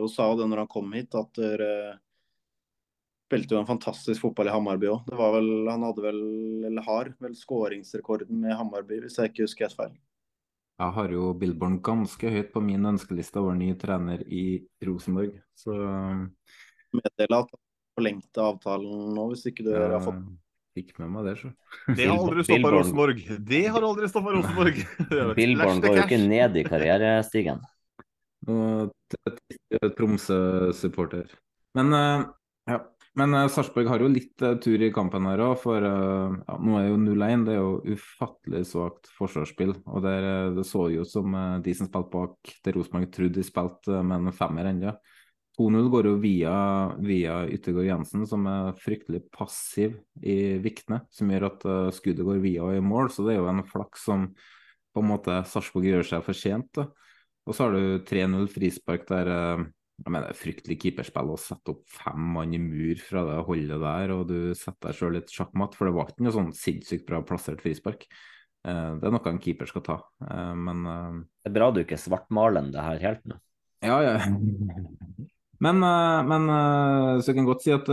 og sa det når han kom hit, at dere spilte jo en fantastisk fotball i Hammarby òg. Han hadde vel, eller har vel skåringsrekorden med Hammarby, hvis jeg ikke husker helt feil. Jeg har jo Billborn ganske høyt på min ønskeliste over ny trener i Rosenborg, så Meddele at han forlengte avtalen nå, hvis ikke du jeg har fått Fikk med meg det, så. Det har aldri stoppa Rosenborg. Det har aldri stoppa Rosenborg. Billborn går jo ikke ned i karrierestigen. Og Tromsø-supporter. Men, uh, ja. Men uh, Sarpsborg har jo litt uh, tur i kampen her òg, for ja, nå er jo 0-1. Det er jo ufattelig svakt forsvarsspill. Og der, det så jo ut som de som spilte bak det Rosenborg trodde de spilte med en femmer ennå. 2-0 går jo via, via Yttergård Jensen, som er fryktelig passiv i Vikne. Som gjør at skuddet går via og i mål, så det er jo en flaks som på en måte Sarpsborg gjør seg fortjent. da. Og så har du 3-0 frispark der eh, jeg mener, det er fryktelig keeperspill å sette opp fem mann i mur fra det holdet der, og du setter deg sjøl litt sjakkmatt, for det var ikke noe sånn sinnssykt bra plassert frispark. Eh, det er noe en keeper skal ta, eh, men Det er bra du ikke svartmaler det her helt nå. Ja, ja. Men, men så jeg kan godt si at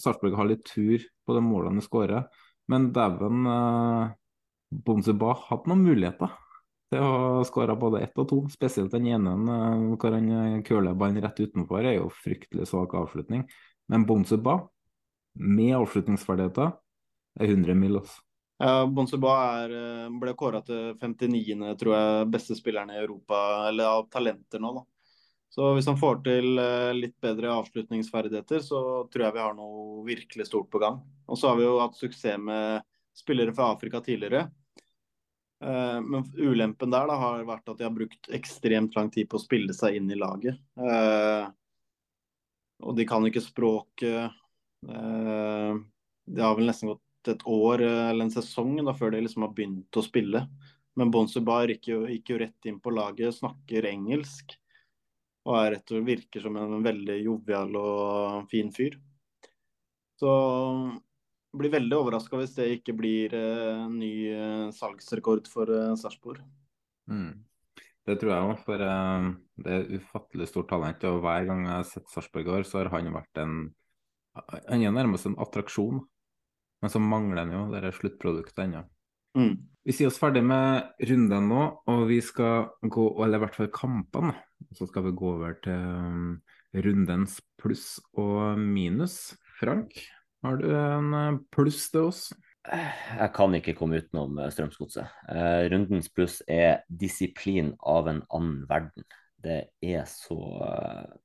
Sarpsborg har litt tur på de målene de skårer, men dæven Bonzeba hadde noen muligheter til å skåre både ett og to. Spesielt den ene eh, hvor han curler ballen rett utenfor, er jo fryktelig svak avslutning. Men Bonsuba, med avslutningsferdigheter, er 100 mil. Også. Ja, Bonsuba er, eh, ble kåra til 59., tror jeg, beste spilleren i Europa, eller av talenter nå. da. Så hvis han får til litt bedre avslutningsferdigheter, så tror jeg vi har noe virkelig stort på gang. Og så har vi jo hatt suksess med spillere fra Afrika tidligere. Eh, men ulempen der da, har vært at de har brukt ekstremt lang tid på å spille seg inn i laget. Eh, og de kan ikke språket. Eh, det har vel nesten gått et år eller en sesong da, før de liksom har begynt å spille. Men Bonsubar gikk gikk jo rett inn på laget, snakker engelsk. Og er rett og virker som en veldig jovial og fin fyr. Så blir veldig overraska hvis det ikke blir uh, ny uh, salgsrekord for uh, Sarpsborg. Mm. Det tror jeg òg, for uh, det er ufattelig stort talent. Og hver gang jeg har sett Sarpsborg i år, så har han vært en Han er nærmest en attraksjon, men så mangler han jo det sluttproduktet ennå. Mm. Vi sier oss ferdig med runden nå, og vi skal gå, eller i hvert fall kampene. Så skal vi gå over til um, rundens pluss og minus. Frank, har du en eh, pluss til oss? Jeg kan ikke komme utenom eh, Strømsgodset. Eh, rundens pluss er disiplin av en annen verden. Det er så,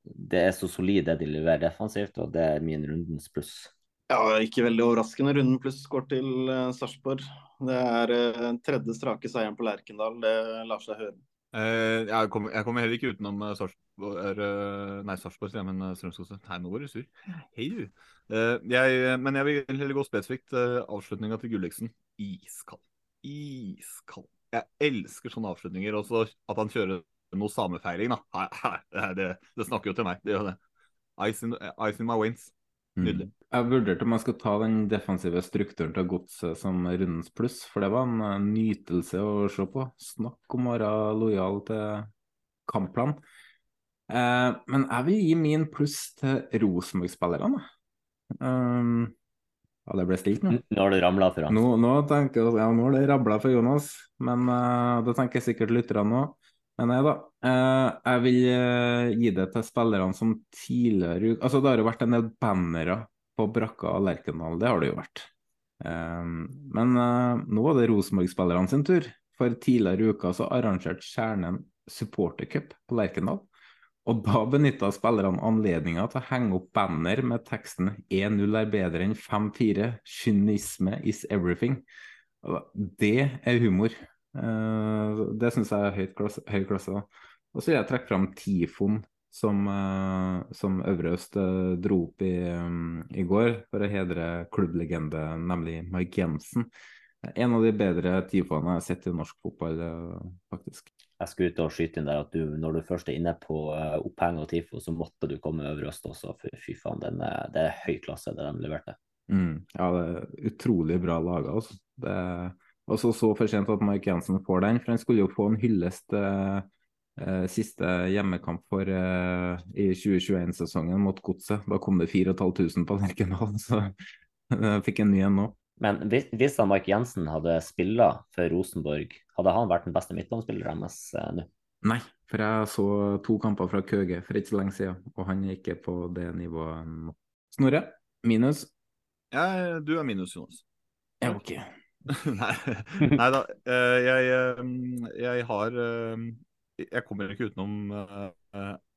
det er så solid det de leverer defensivt, og det er min rundens pluss. Ja, ikke veldig overraskende. Runden pluss går til Sarpsborg. Det er tredje strake seieren på Lerkendal. Det lar seg høre. Uh, jeg, kommer, jeg, kommer, heller ikke utenom uh, Sarpsborg Nei, Sarpsborg, sier jeg, men Strømskose. Nei, nå var du sur. Hei, du. Jeg, men jeg vil heller gå spesifikt. Avslutninga til Gulliksen. Iskald. Iskald. Jeg elsker sånne avslutninger. Også at han kjører noe samefeiring, da. Det, det, snakker jo til meg. Det gjør det. Ice in, ice in my veins. Nydelig. Mm. Jeg vurderte om jeg skulle ta den defensive strukturen til godset som rundens pluss, for det var en nytelse å se på. Snakk om å være lojal til kampplan. Eh, men jeg vil gi min pluss til Rosenborg-spillerne. Um, ja, det ble stilt nå. Nå har det ramla for oss. Nå, nå, tenker, ja, nå har det rabla for Jonas, men uh, det tenker sikkert lytterne òg. Men nei da. Uh, jeg vil uh, gi det til spillerne som tidligere Altså, det har jo vært en del bannere på brakka og Lerkendal, det har det jo vært. Um, men nå var det Rosenborg-spillerne sin tur. For tidligere i uka så arrangerte Kjernen supportercup på Lerkendal. Og da benytta spillerne anledninga til å henge opp banner med teksten 1-0 er bedre enn 5-4. Kynisme is everything. Det er humor. Uh, det syns jeg er høyt klasse, høy klasse. Og så vil jeg trekke fram Tifon, som, uh, som Øvre Øst uh, dro opp i, i, går for å hedre klubblegende, nemlig Mike Jensen. En av de bedre tifoene jeg har sett i norsk fotball, faktisk. Jeg skulle ut og skyte inn der at du, når du først er inne på oppheng og TIFO, så måtte du komme Øvre Øst også. Fy faen, den er, det er høy klasse det de leverte. Mm, ja, det er utrolig bra laga. Altså. Det er og så så for sent at Mark Jensen får den, for han skulle jo få en hyllest eh, eh siste hjemmekamp for eh, i 2021-sesongen mot Godset. Da kom det 4500 på Lerkendal, så jeg fikk en ny en nå. Men hvis, hvis Mark Jensen hadde spilla for Rosenborg, hadde han vært den beste midtbanespilleren deres eh, nå? Nei, for jeg så to kamper fra Køge for ikke så lenge siden, og han er ikke på det nivået nå. Snorre, minus? Ja, du er minus, Jonas. Ja, ok. nei, da. Eh, jeg, eh, jeg, har eh, Jeg kommer ikke utenom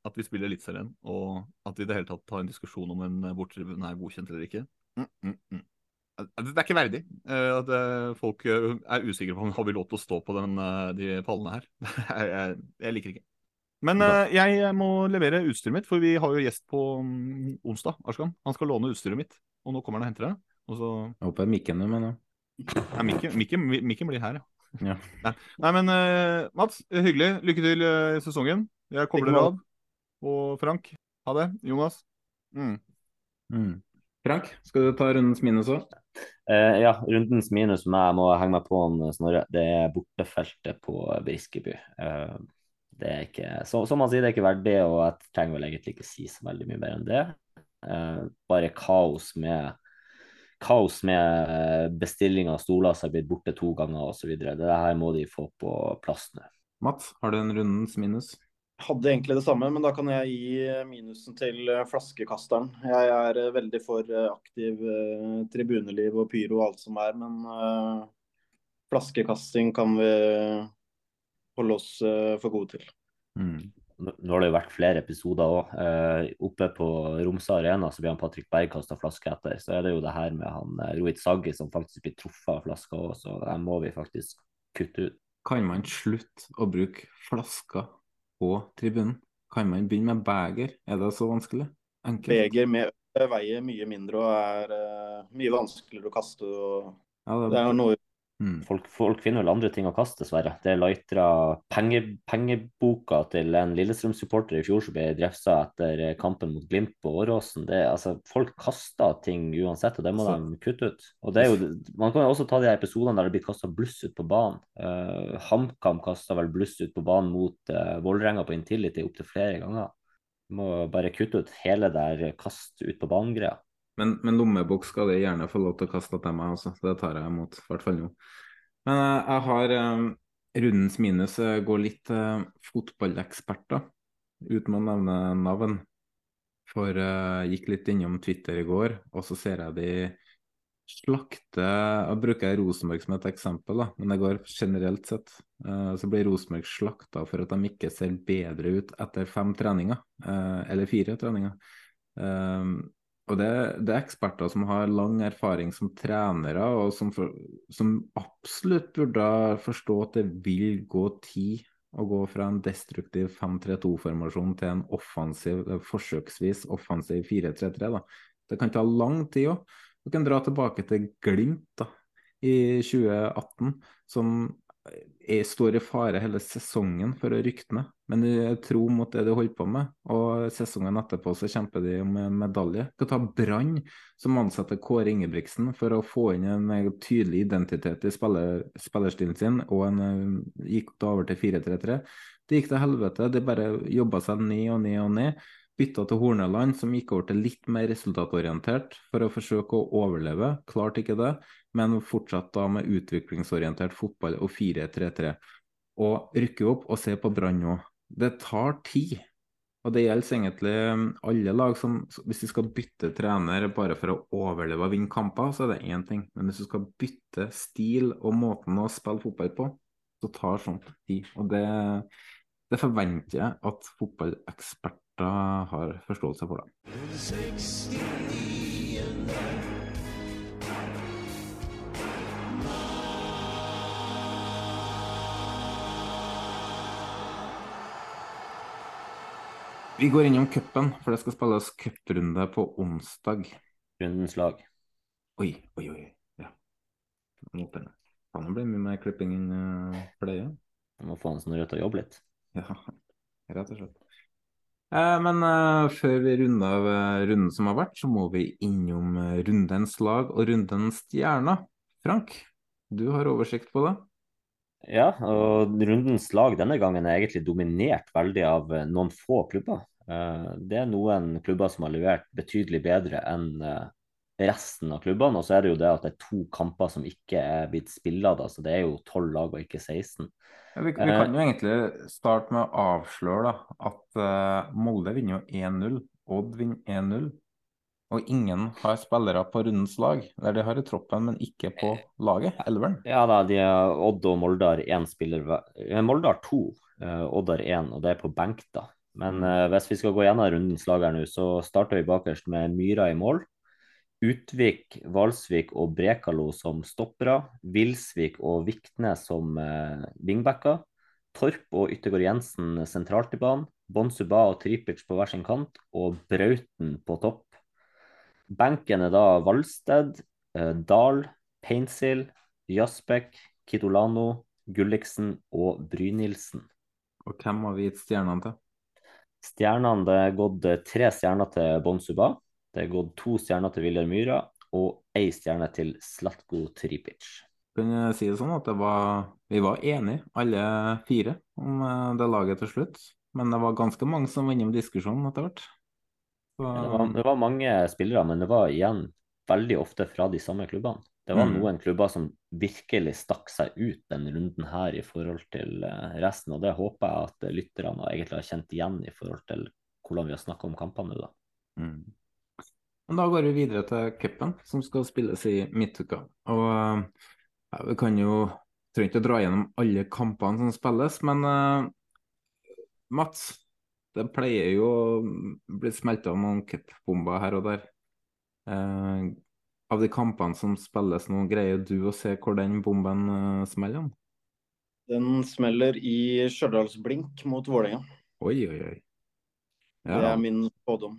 at vi spiller Eliteserien, og at vi i det hele tatt har en diskusjon om en bortetribune er godkjent eller ikke. Mm, mm, mm. Det er ikke verdig at folk er usikre på om har vi lov til å stå på den, de pallene her. jeg, jeg, liker ikke. Men jeg må levere utstyret mitt, for vi har jo gjest på onsdag. Arskan. Han skal låne utstyret mitt, og nå kommer han og henter det. Og så... Jeg håper mikken du mener. Ja, Mikken, Mikken, Mikken blir her, ja. ja. Nei. Nei, men uh, Mats, hyggelig. Lykke til uh, i sesongen. Jeg kobler av. Og Frank, ha det. Jonas. Mm. Mm. Frank, skal du ta rundens minus òg? Uh, ja, rundens minus som jeg må henge meg på, Snorre, det er bortefeltet på Briskeby. Uh, det er ikke, så, som han sier, det er ikke verdig, og jeg trenger vel egentlig ikke si så veldig mye mer enn det. Uh, bare kaos med kaos med eh, bestilling av stoler som er blitt borte to ganger osv. Det her må de få på plass nå. Mats, har du en rundens minus? Hadde egentlig det samme, men da kan jeg gi minusen til eh, flaskekasteren. Jeg er eh, veldig for aktiv tribuneliv og pyro og alt som er, men flaskekasting kan vi holde oss for gode til. Mm nå har det jo vært flere episoder òg. Eh, oppe på Romsa Arena så blir han Patrick Berg kasta flaske etter. Så er det jo det her med han eh, Rohit Saggi som faktisk blir truffet av flaska òg, så det må vi faktisk kutte ut. Kan man slutte å bruke flasker på tribunen? Kan man begynne med beger? Er det så vanskelig? Enkelt. Beger med veier mye mindre og er uh, mye vanskeligere å kaste. Og... Ja, det, er... det er noe Mm. Folk, folk, finner vel andre ting å kaste, dessverre. Det lightra penge, pengeboka til en Lillestrøm-supporter i fjor som ble drefsa etter kampen mot Glimt på Åråsen. Det, altså, folk kaster ting uansett, og det må Så. de kutte ut. Og det er jo, man kan jo også ta de episodene der det blir kasta bluss ut på banen. Uh, HamKam kasta vel bluss ut på banen mot uh, Vålerenga på Intility opptil flere ganger. Du må bare kutte ut hele der kast ut på banen-greia. Men, men lommebok skal de gjerne få lov til å kaste til meg også, det tar jeg imot. I hvert fall nå. Men uh, jeg har um, rundens minus uh, går litt til uh, fotballeksperter, uten å nevne navn. For jeg gikk litt innom Twitter i går, og så ser jeg de slakte Jeg bruker Rosenborg som et eksempel, da, men det går generelt sett. så blir Rosenborg slakta for at de ikke ser bedre ut etter fem treninger, eller fire treninger. Og det, det, er eksperter som har lang erfaring som trenere, og som, for, som absolutt burde forstå at det vil gå tid å gå fra en destruktiv 5-3-2-formasjon til en offensiv, forsøksvis offensiv 4-3-3. Det kan ta lang tid òg. Du kan dra tilbake til Glimt da, i 2018, som jeg står i fare hele sesongen for å rykte ned. Men jeg tror mot det de holder på med, og sesongen etterpå så kjemper de om medalje. Du kan ta Brann, som ansetter Kåre Ingebrigtsen for å få inn en tydelig identitet i spiller, spillerstilen sin, og en, eh, gikk da over til 4-3-3. Det gikk til helvete. De bare jobba seg ned og ned og ned. Bytta til Horneland, som gikk over til litt mer resultatorientert for å forsøke å overleve. Klarte ikke det, men fortsatt da med utviklingsorientert fotball og 4-3-3. Og rykke opp og se på Brann nå. Det tar tid. Og det gjelder egentlig um, alle lag som Hvis de skal bytte trener bare for å overleve og vinne kamper, så er det én ting. Men hvis du skal bytte stil og måten å spille fotball på, så tar sånt tid. Og det, det forventer jeg at fotballeksperter har forståelse for det. Vi går innom cupen, for det skal spilles cuprunde på onsdag. Rundens lag. Oi, oi, oi. Ja. Kan det bli mye mer klipping enn uh, pleie? Jeg må få han sånn rødt å jobbe litt. Ja, rett og slett. Eh, men eh, før vi runder av uh, runden som har vært, så må vi innom uh, rundens lag og rundens stjerner. Frank, du har oversikt på det? Ja, og rundens lag denne gangen er egentlig dominert veldig av noen få klubber. Det er noen klubber som har levert betydelig bedre enn resten av klubbene. Og så er det jo det at det er to kamper som ikke er blitt spilla, så det er jo tolv lag og ikke 16. Ja, vi, vi, kan jo egentlig starte med å avsløre da, at uh, Molde vinner jo 1-0. Odd vinner 1-0. Og ingen har spillere på rundens lag. Eller de har i troppen, men ikke på laget. Elveren. Ja da, de er, Odd og Molde har én spiller Molde har to, uh, Odd har én, og det er på benk, da. Men uh, hvis vi skal gå gjennom rundens lag her nå, så starter vi bakerst med Myra i mål. Utvik, Valsvik og Brekalo som stoppere. Vilsvik og Vikne som eh, wingbacker. Torp og Yttergård Jensen sentralt i banen. Bonsuba og Tripic på hver sin kant, og Brauten på topp. Benken er da Valsted, eh, Dahl, Painsil, Jasbekk, Kitolano, Gulliksen og Brynildsen. Og hvem har vi gitt stjernene til? Stjernene det er gått eh, tre stjerner til Bonsuba. Det er gått to stjerner til Viljar Myhra og ei stjerne til Slatko Tripic. Kan jeg si det sånn at det var, vi var enige, alle fire, om eh, det laget til slutt. Men det var ganske mange som var innom diskusjonen etter hvert. Så... Det, var, det, var, mange spillere, men det var igjen veldig ofte fra de samme klubbene. Det var mm. noen klubber som virkelig stakk seg ut denne runden her i forhold til eh, resten, og det håper jeg at lytterne egentlig har kjent igjen i forhold til hvordan vi har snakka om kampene nå, da. Mm. Men da går vi videre til cupen, som skal spilles i midtuka. Og ja, vi kan jo trenger ikke å dra gjennom alle kampene som spilles, men uh, Mats, det pleier jo å bli smelta noen cupbomber her og der. Uh, av de kampene som spilles nå, greier du å se hvor den bomben uh, smeller? Den smeller i Stjørdals-blink mot Vålerenga. Oi, oi, oi. Ja. Det er min spådom.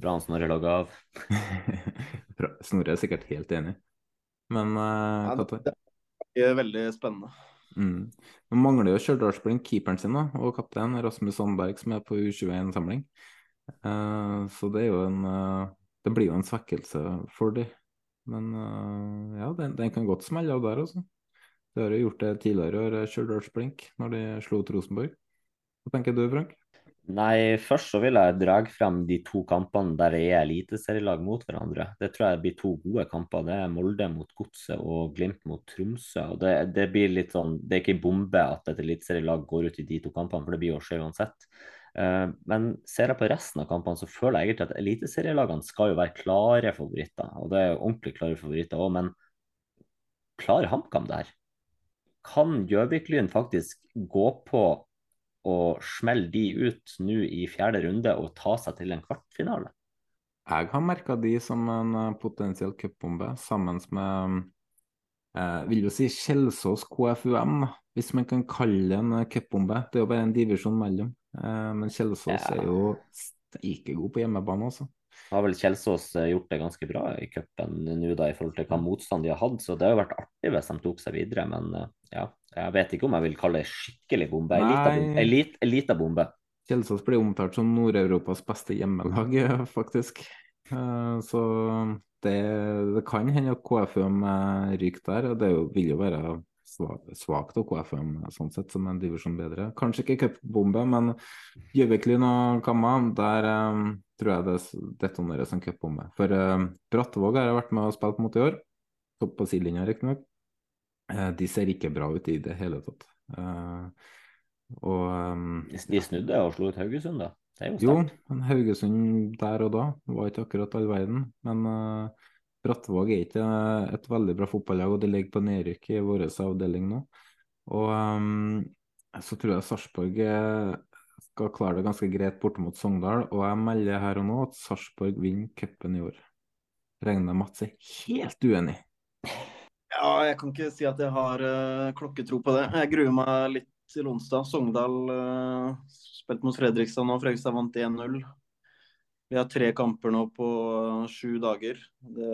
Bra han Snorre logga av. Snorre er sikkert helt enig, men uh, ja, det, det er veldig spennende. Mm. Nå mangler jo Stjørdalsblink keeperen sin da, og kaptein Rasmus Sandberg, som er på U21-samling. Uh, eh, så det er jo en uh, Det blir jo en svekkelse for dem. Men uh, ja, den, den, kan godt smelle av der, altså. Det har jo gjort det tidligere i år, Stjørdalsblink, når de slo Rosenborg. Hva tenker du, Frank? Nei, først så vil jeg dra frem de to kampene der det er eliteserielag mot hverandre. Det tror jeg blir to gode kamper. Det er Molde mot Godset og Glimt mot Tromsø. og det, det, blir litt sånn, det er ikke bombe at et eliteserielag går ut i de to kampene, for det blir jo skje uansett. Uh, men ser jeg på resten av kampene, så føler jeg egentlig at eliteserielagene skal jo være klare favoritter. Og det er jo ordentlig klare favoritter òg, men klarer HamKam det her? Kan Gjøvik-Lyn faktisk gå på og smelle de ut nå i fjerde runde og ta seg til en kvartfinale? Jeg har merka de som en eh, potensiell cupbombe, sammen med eh, vil jo si Kjelsås KFUM, hvis man kan kalle det en eh, cupbombe. Det er jo bare en divisjon mellom. Eh, men Kjelsås Ja. er jo ikke god på hjemmebane, altså. Har vel Kjelsås eh, gjort det ganske bra i cupen nå da, i forhold til hva motstand de har hatt, så det har jo vært artig hvis de tok seg videre. Men eh, ja, jeg vet ikke om jeg vil kalle det skikkelig bombe. Ei lita Nei. bombe. Ei lit- ei lita bombe. Kjelsås blir omtalt som Nord-Europas beste hjemmelag, faktisk. Så det, det kan hende at KFUM ryker der, og det vil jo være svakt av KFM sånn sett, som en divisjon bedre. Kanskje ikke cupbombe, men Gjøviklyn og Kamma, der um, tror jeg det detoneres en cupbombe. For eh, Brattvåg har jeg vært med og spilt mot i år, topp på sidelinja riktignok. Uh, de ser ikke bra ut i det hele tatt. Uh, og um, De snudde og slo ut Haugesund, da. Jo, men Haugesund der og da var ikke akkurat all verden. Men uh, Brattvåg er ikke et veldig bra fotballag, og det ligger på nedrykk i vår avdeling nå. Og um, så tror jeg Sarpsborg eh, skal klare det ganske greit borte mot Sogndal. Og jeg melder her og nå at Sarpsborg vinner cupen i år. Regner Mats er helt uenig. Ja, jeg kan ikke si at jeg har uh, klokketro på det. Jeg gruer meg litt til onsdag. Sogndal uh, spilte mot Fredrikstad nå. Fredrikstad vant 1-0. Vi har tre kamper nå på sju dager. Det,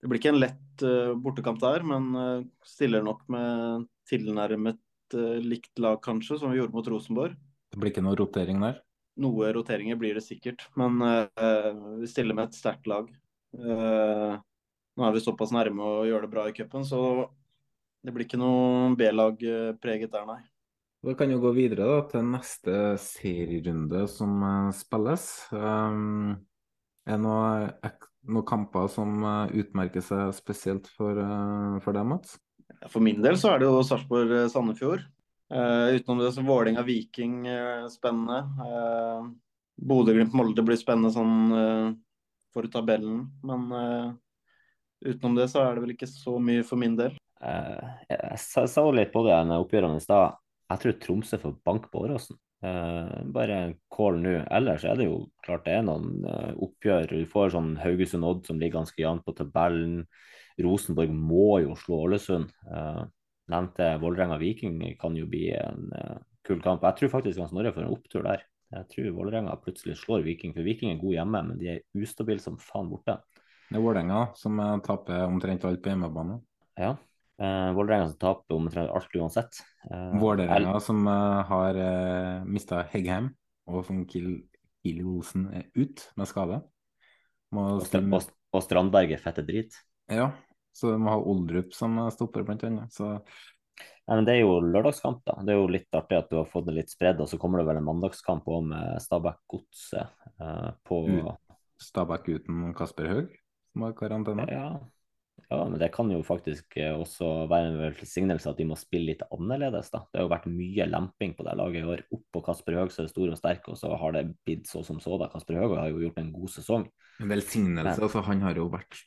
det blir ikke en lett eh, bortekamp der, men eh, stiller nok med tilnærmet eh, likt lag, kanskje, som vi gjorde mot Rosenborg. Det blir ikke noe rotering der. Noe roteringer blir det sikkert, men vi stiller med et sterkt lag. Nå er vi såpass nærme å gjøre det bra i cupen, så det blir ikke noe B-lag preget der, nei. Da kan vi gå videre da, til neste serierunde som eh, spilles. Um, er det noe, noen kamper som eh, utmerker seg spesielt for, eh, for deg, Mats? For min del så er det jo Sarpsborg-Sandefjord. Uh, utenom det så Vålerenga-Viking eh, spennende. Uh, Bodø-Glimt-Molde blir spennende sånn uh, for tabellen. Men utenom det så er det vel ikke så mye for min del. Eh, jeg sa, sa litt på det i oppgjørene i stad. Jeg tror Tromsø får bank på Åråsen. Eh, bare call nå. Ellers er det jo klart det er noen eh, oppgjør. Du får sånn Haugesund-Odd som ligger ganske jevnt på tabellen. Rosenborg må jo slå Ålesund. Eh, nevnte Vålerenga-Viking kan jo bli en eh, kul kamp. Jeg tror faktisk Hans Norge får en opptur der. Jeg tror Vålerenga plutselig slår Viking, for Viking er god hjemme, men de er ustabile som faen borte. Det er Vålerenga som eh, taper omtrent alt på hjemmebane. Ja. Eh, Vålerenga som taper omtrent alt uansett. Uh, Vålerenga som uh, har uh, mista Heggheim, og som Kiel, Kiel Olsen er ut med skade. Må Og, stille- og, og Strandberg er fette drit. Ja, så de må ha Oldrup som stopper, blant annet. Så Ja, men Det er jo lørdagskamp, da. Det er jo litt artig at du har fått det litt spredd. Og så kommer det vel en mandagskamp òg med Stabæk-Godset uh, på Stabæk uten Kasper Haug, som har karantene. ja. Ja, men det kan jo faktisk eh, også være en velsignelse at de må spille litt annerledes, da. Det har jo vært mye lemping på det laget i år. Opp på Kasper Haug så er det stor og sterk, og så har det blitt så som så, da. Kasper Haug har jo gjort en god sesong. En velsignelse. Men- altså Han har jo vært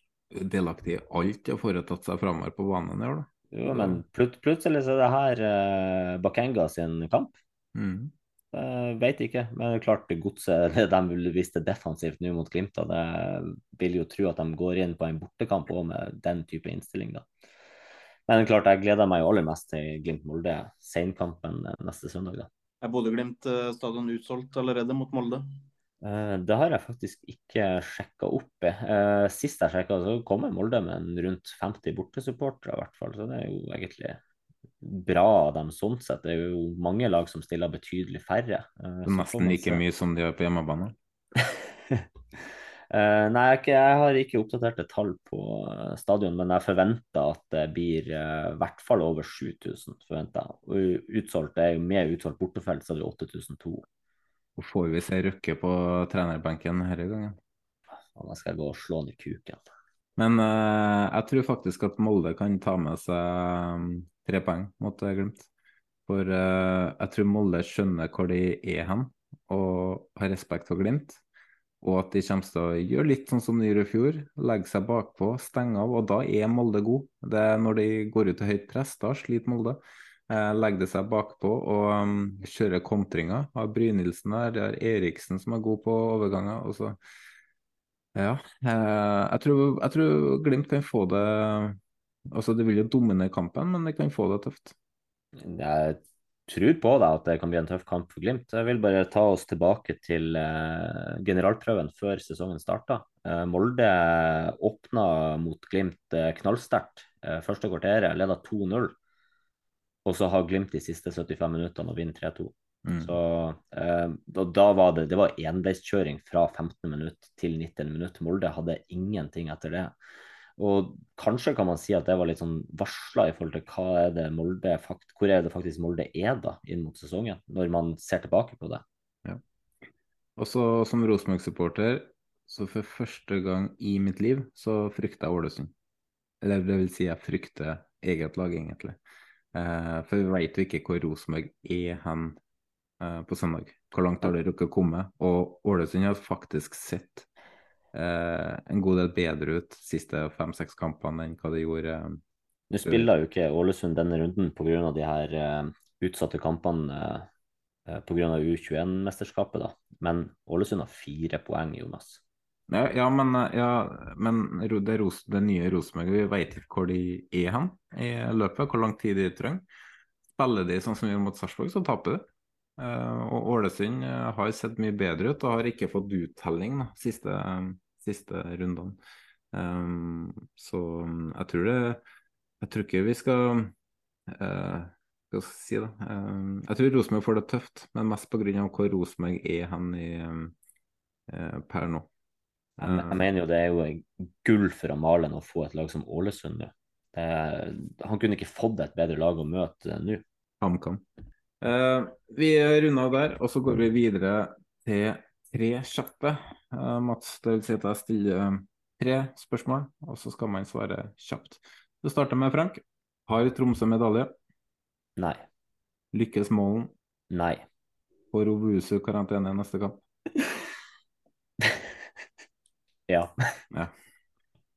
delaktig i alt og foretatt seg framover på banen i år, da. Jo, men plut plutselig så er det her uh, Bakenga sin kamp. Mm. Uh, vet ikke, men det er klart godset det de viste defensivt nå mot Glimt. og Det vil jo tro at de går inn på en bortekamp også med den type innstilling. da. Men det klart, jeg gleder meg jo aller mest til Glimt-Molde, senkampen neste søndag. da. Er Bodø-Glimt eh, stadion utsolgt allerede mot Molde? Uh, det har jeg faktisk ikke sjekka opp. Eh, sist jeg sjekka, så kommer Molde med rundt 50 bortesupportere, i hvert fall. Så det er jo egentlig bra av dem sånn sett. Det er jo mange lag som stiller betydelig færre. Eh, er Nesten like mye som de gjør på hjemmebane. Uh, nei, jeg, er jeg har ikke oppdaterte tall på uh, stadion, men jeg forventer at det blir i i hvert fall over 7000. forventer jeg. Og utsolgt det er jo med utsolgt bortefelt, så er det 8002. Og får vi se Røkke på trenerbenken denne gangen. Da skal jeg gå og slå han i kuken. Men jeg tror faktisk at Molde kan ta med seg tre poeng mot Glimt. For uh, jeg tror Molde skjønner hvor de er hen, og har respekt for Glimt. Og at de kommer til å gjøre litt sånn som de gjorde i fjor, legge seg bakpå, stenge av. Og da er Molde god. Det er når de går ut til høyt press, da sliter Molde. Eh, legger det seg bakpå og um, kjører kontringer. Har Brynildsen der, det er Eriksen som er god på overganger. Ja, eh, jeg jeg tror Glimt kan få det Altså, det vil jo dominere kampen, men det kan få det tøft. Jeg tror på det at det kan bli en tøff kamp for Glimt. Jeg vil bare ta oss tilbake til eh, generalprøven før sesongen starta. Eh, Molde åpna mot Glimt eh, knallsterkt eh, første kvarteret, leda 2-0. Og så har Glimt de siste 75 minuttene og vinner 3-2. Mm. Så eh, da, da, var det det var enveiskjøring fra 15 minutt til 19 minutt. Molde hadde ingenting etter det. Og kanskje kan man si at det var litt sånn varsla i forhold til hva er det Molde, hvor er det faktisk Molde er da inn mot sesongen, når man ser tilbake på det. Ja. Også som Rosenborg-supporter, så for første gang i mitt liv, så frykter jeg Ålesund. Eller det vil si, jeg frykter eget lag, egentlig. Eh, for vi vet jo ikke hvor Rosenborg er hen eh, på søndag. Hvor langt har det rukket å komme? Og Ålesund har faktisk sett eh, en god del bedre ut de siste fem-seks kampene enn hva de gjorde. Eh, Nå spiller jo ikke Ålesund denne runden pga. de her uh, utsatte kampene uh, pga. U21-mesterskapet, da. Men Ålesund har fire poeng, Jonas. Ja, ja, men, ja, men det, Ros det nye Rosenborg, vi vet ikke hvor de er hen i løpet, hvor lang tid de trenger. Spiller de sånn som vi gjorde mot Sarpsborg, så taper de. Uh, og Ålesund har sett mye bedre ut og har ikke fått uttelling de siste, um, siste rundene. Um, så jeg tror det Jeg tror ikke vi skal uh, Hva skal jeg si, da? Um, jeg tror Rosenborg får det tøft, men mest pga. hvor Rosenborg er hen i, per nå. Jeg, jeg, mener jo det er jo gull for Malen å få et lag som Ålesund nå. Han kunne ikke fått et bedre lag å møte nå. HamKam. Uh, vi runder av der, og så går vi videre til tre kjappe. Uh, Mats, det vil si at jeg stiller tre spørsmål, og så skal man svare kjapt. Det starter med Frank. Har Tromsø medalje? Nei. Lykkes Målen? Nei. Får Ovusu karantene neste kamp? ja. ja.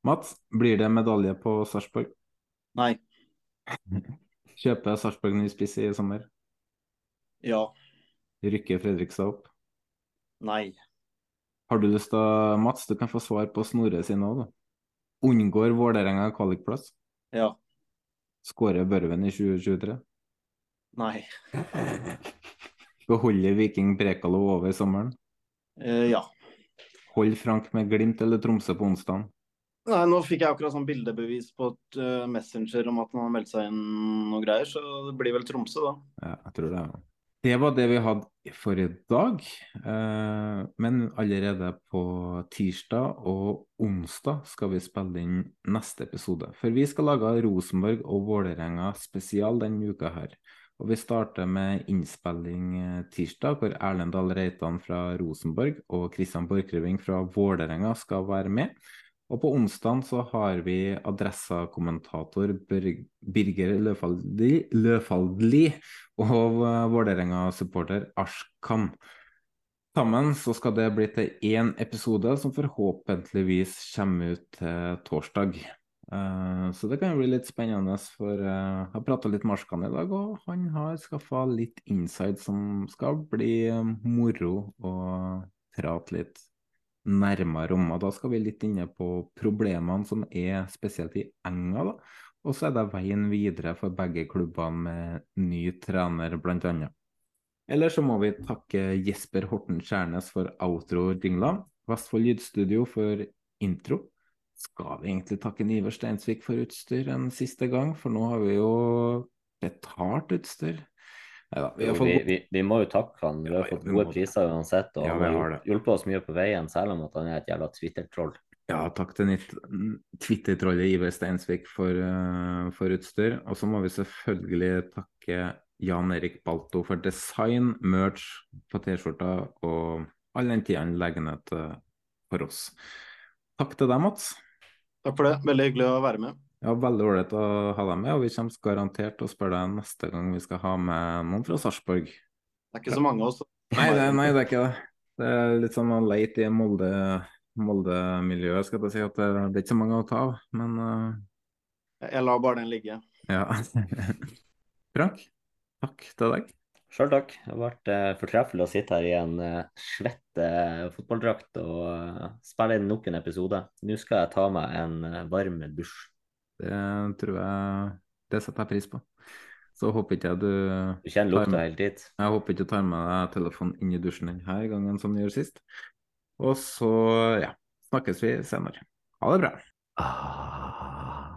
Mats, blir det medalje på Sarpsborg? Nei. Kjøper Sarpsborg ny spiss i sommer? Ja. Rykker Fredrikstad opp? Nei. Har du lyst til Mats, du kan få svar på Snorre sine òg, da. Unngår Vålerenga kvalikplass? Ja. Skårer Børven i 2023? Nei. Beholder Viking Brekalo over sommeren? Eh, ja. Hold Frank med Glimt eller Tromsø på onsdag? Nei, Nå fikk jeg akkurat sånn bildebevis på et uh, Messenger om at han har meldt seg inn noe greier, så det blir vel Tromsø, da. Ja, jeg tror det. Det var det vi hadde for i dag. Eh, men allerede på tirsdag og onsdag skal vi spille inn neste episode. For vi skal lage Rosenborg og Vålerenga spesial denne uka her. Og vi starter med innspilling tirsdag, hvor Erlend Dahl Reitan fra Rosenborg og Kristian Borchgrevink fra Vålerenga skal være med. Og på onsdag så har vi Adressa-kommentator Birger Løfaldli, Løfaldli og Vålerenga-supporter Ashkan. Sammen så skal det bli til én episode som forhåpentligvis kommer ut til torsdag. Uh, så det kan bli litt spennende, for jeg har prata litt med Ashkan i dag, og han har skaffa litt inside som skal bli moro å prate litt nærmere om. og Da skal vi litt inne på problemene som er spesielt i Enga. da. Og så er det veien videre for begge klubbene med ny trener, bl.a. Eller så må vi takke Jesper Horten Skjærnes for outro-jingla, Vestfold Lydstudio for intro. Skal vi egentlig takke Niver Steinsvik for utstyr en siste gang, for nå har vi jo betalt utstyr. Ja, vi, fått... vi, vi, vi, må jo takke han. Vi har fått gode priser uansett. Og ja, han har hjulpet oss mye på veien, selv om at han er et jævla Twitter-troll. Ja, takk til Twitter-trollet Iver Steinsvik for, uh, for, utstyr. Og så må vi selvfølgelig takke Jan Erik Balto for design, merch på T-skjorta og all den tida han legger ned for oss. Takk til deg, Mats. Takk for det. Veldig hyggelig å være med. Ja, Veldig ålreit å ha deg med, og vi kommer garantert til å spørre deg neste gang vi skal ha med noen fra Sarpsborg. Det er ikke så mange av oss. Nei, det, nei, det er ikke det. Det er litt sånn å leite i Molde-miljøet, Molde skal jeg si. At det, det er ikke så mange å ta av, men uh... Jeg lar bare den ligge. Ja. Frank, takk til deg. Sjøl takk. Det har vært uh, fortreffelig å sitte her i en uh, svett uh, fotballdrakt og uh, spille inn nok en episode. Nå skal jeg ta meg en varm dusj. Det tror jeg Det setter jeg pris på. Så håper ikke jeg du Du kjenner lukta helt dit? Jeg håper ikke du tar med deg telefonen inn i dusjen denne gangen som du gjorde sist. Og så, ja, snakkes vi senere. Ha det bra. Ah.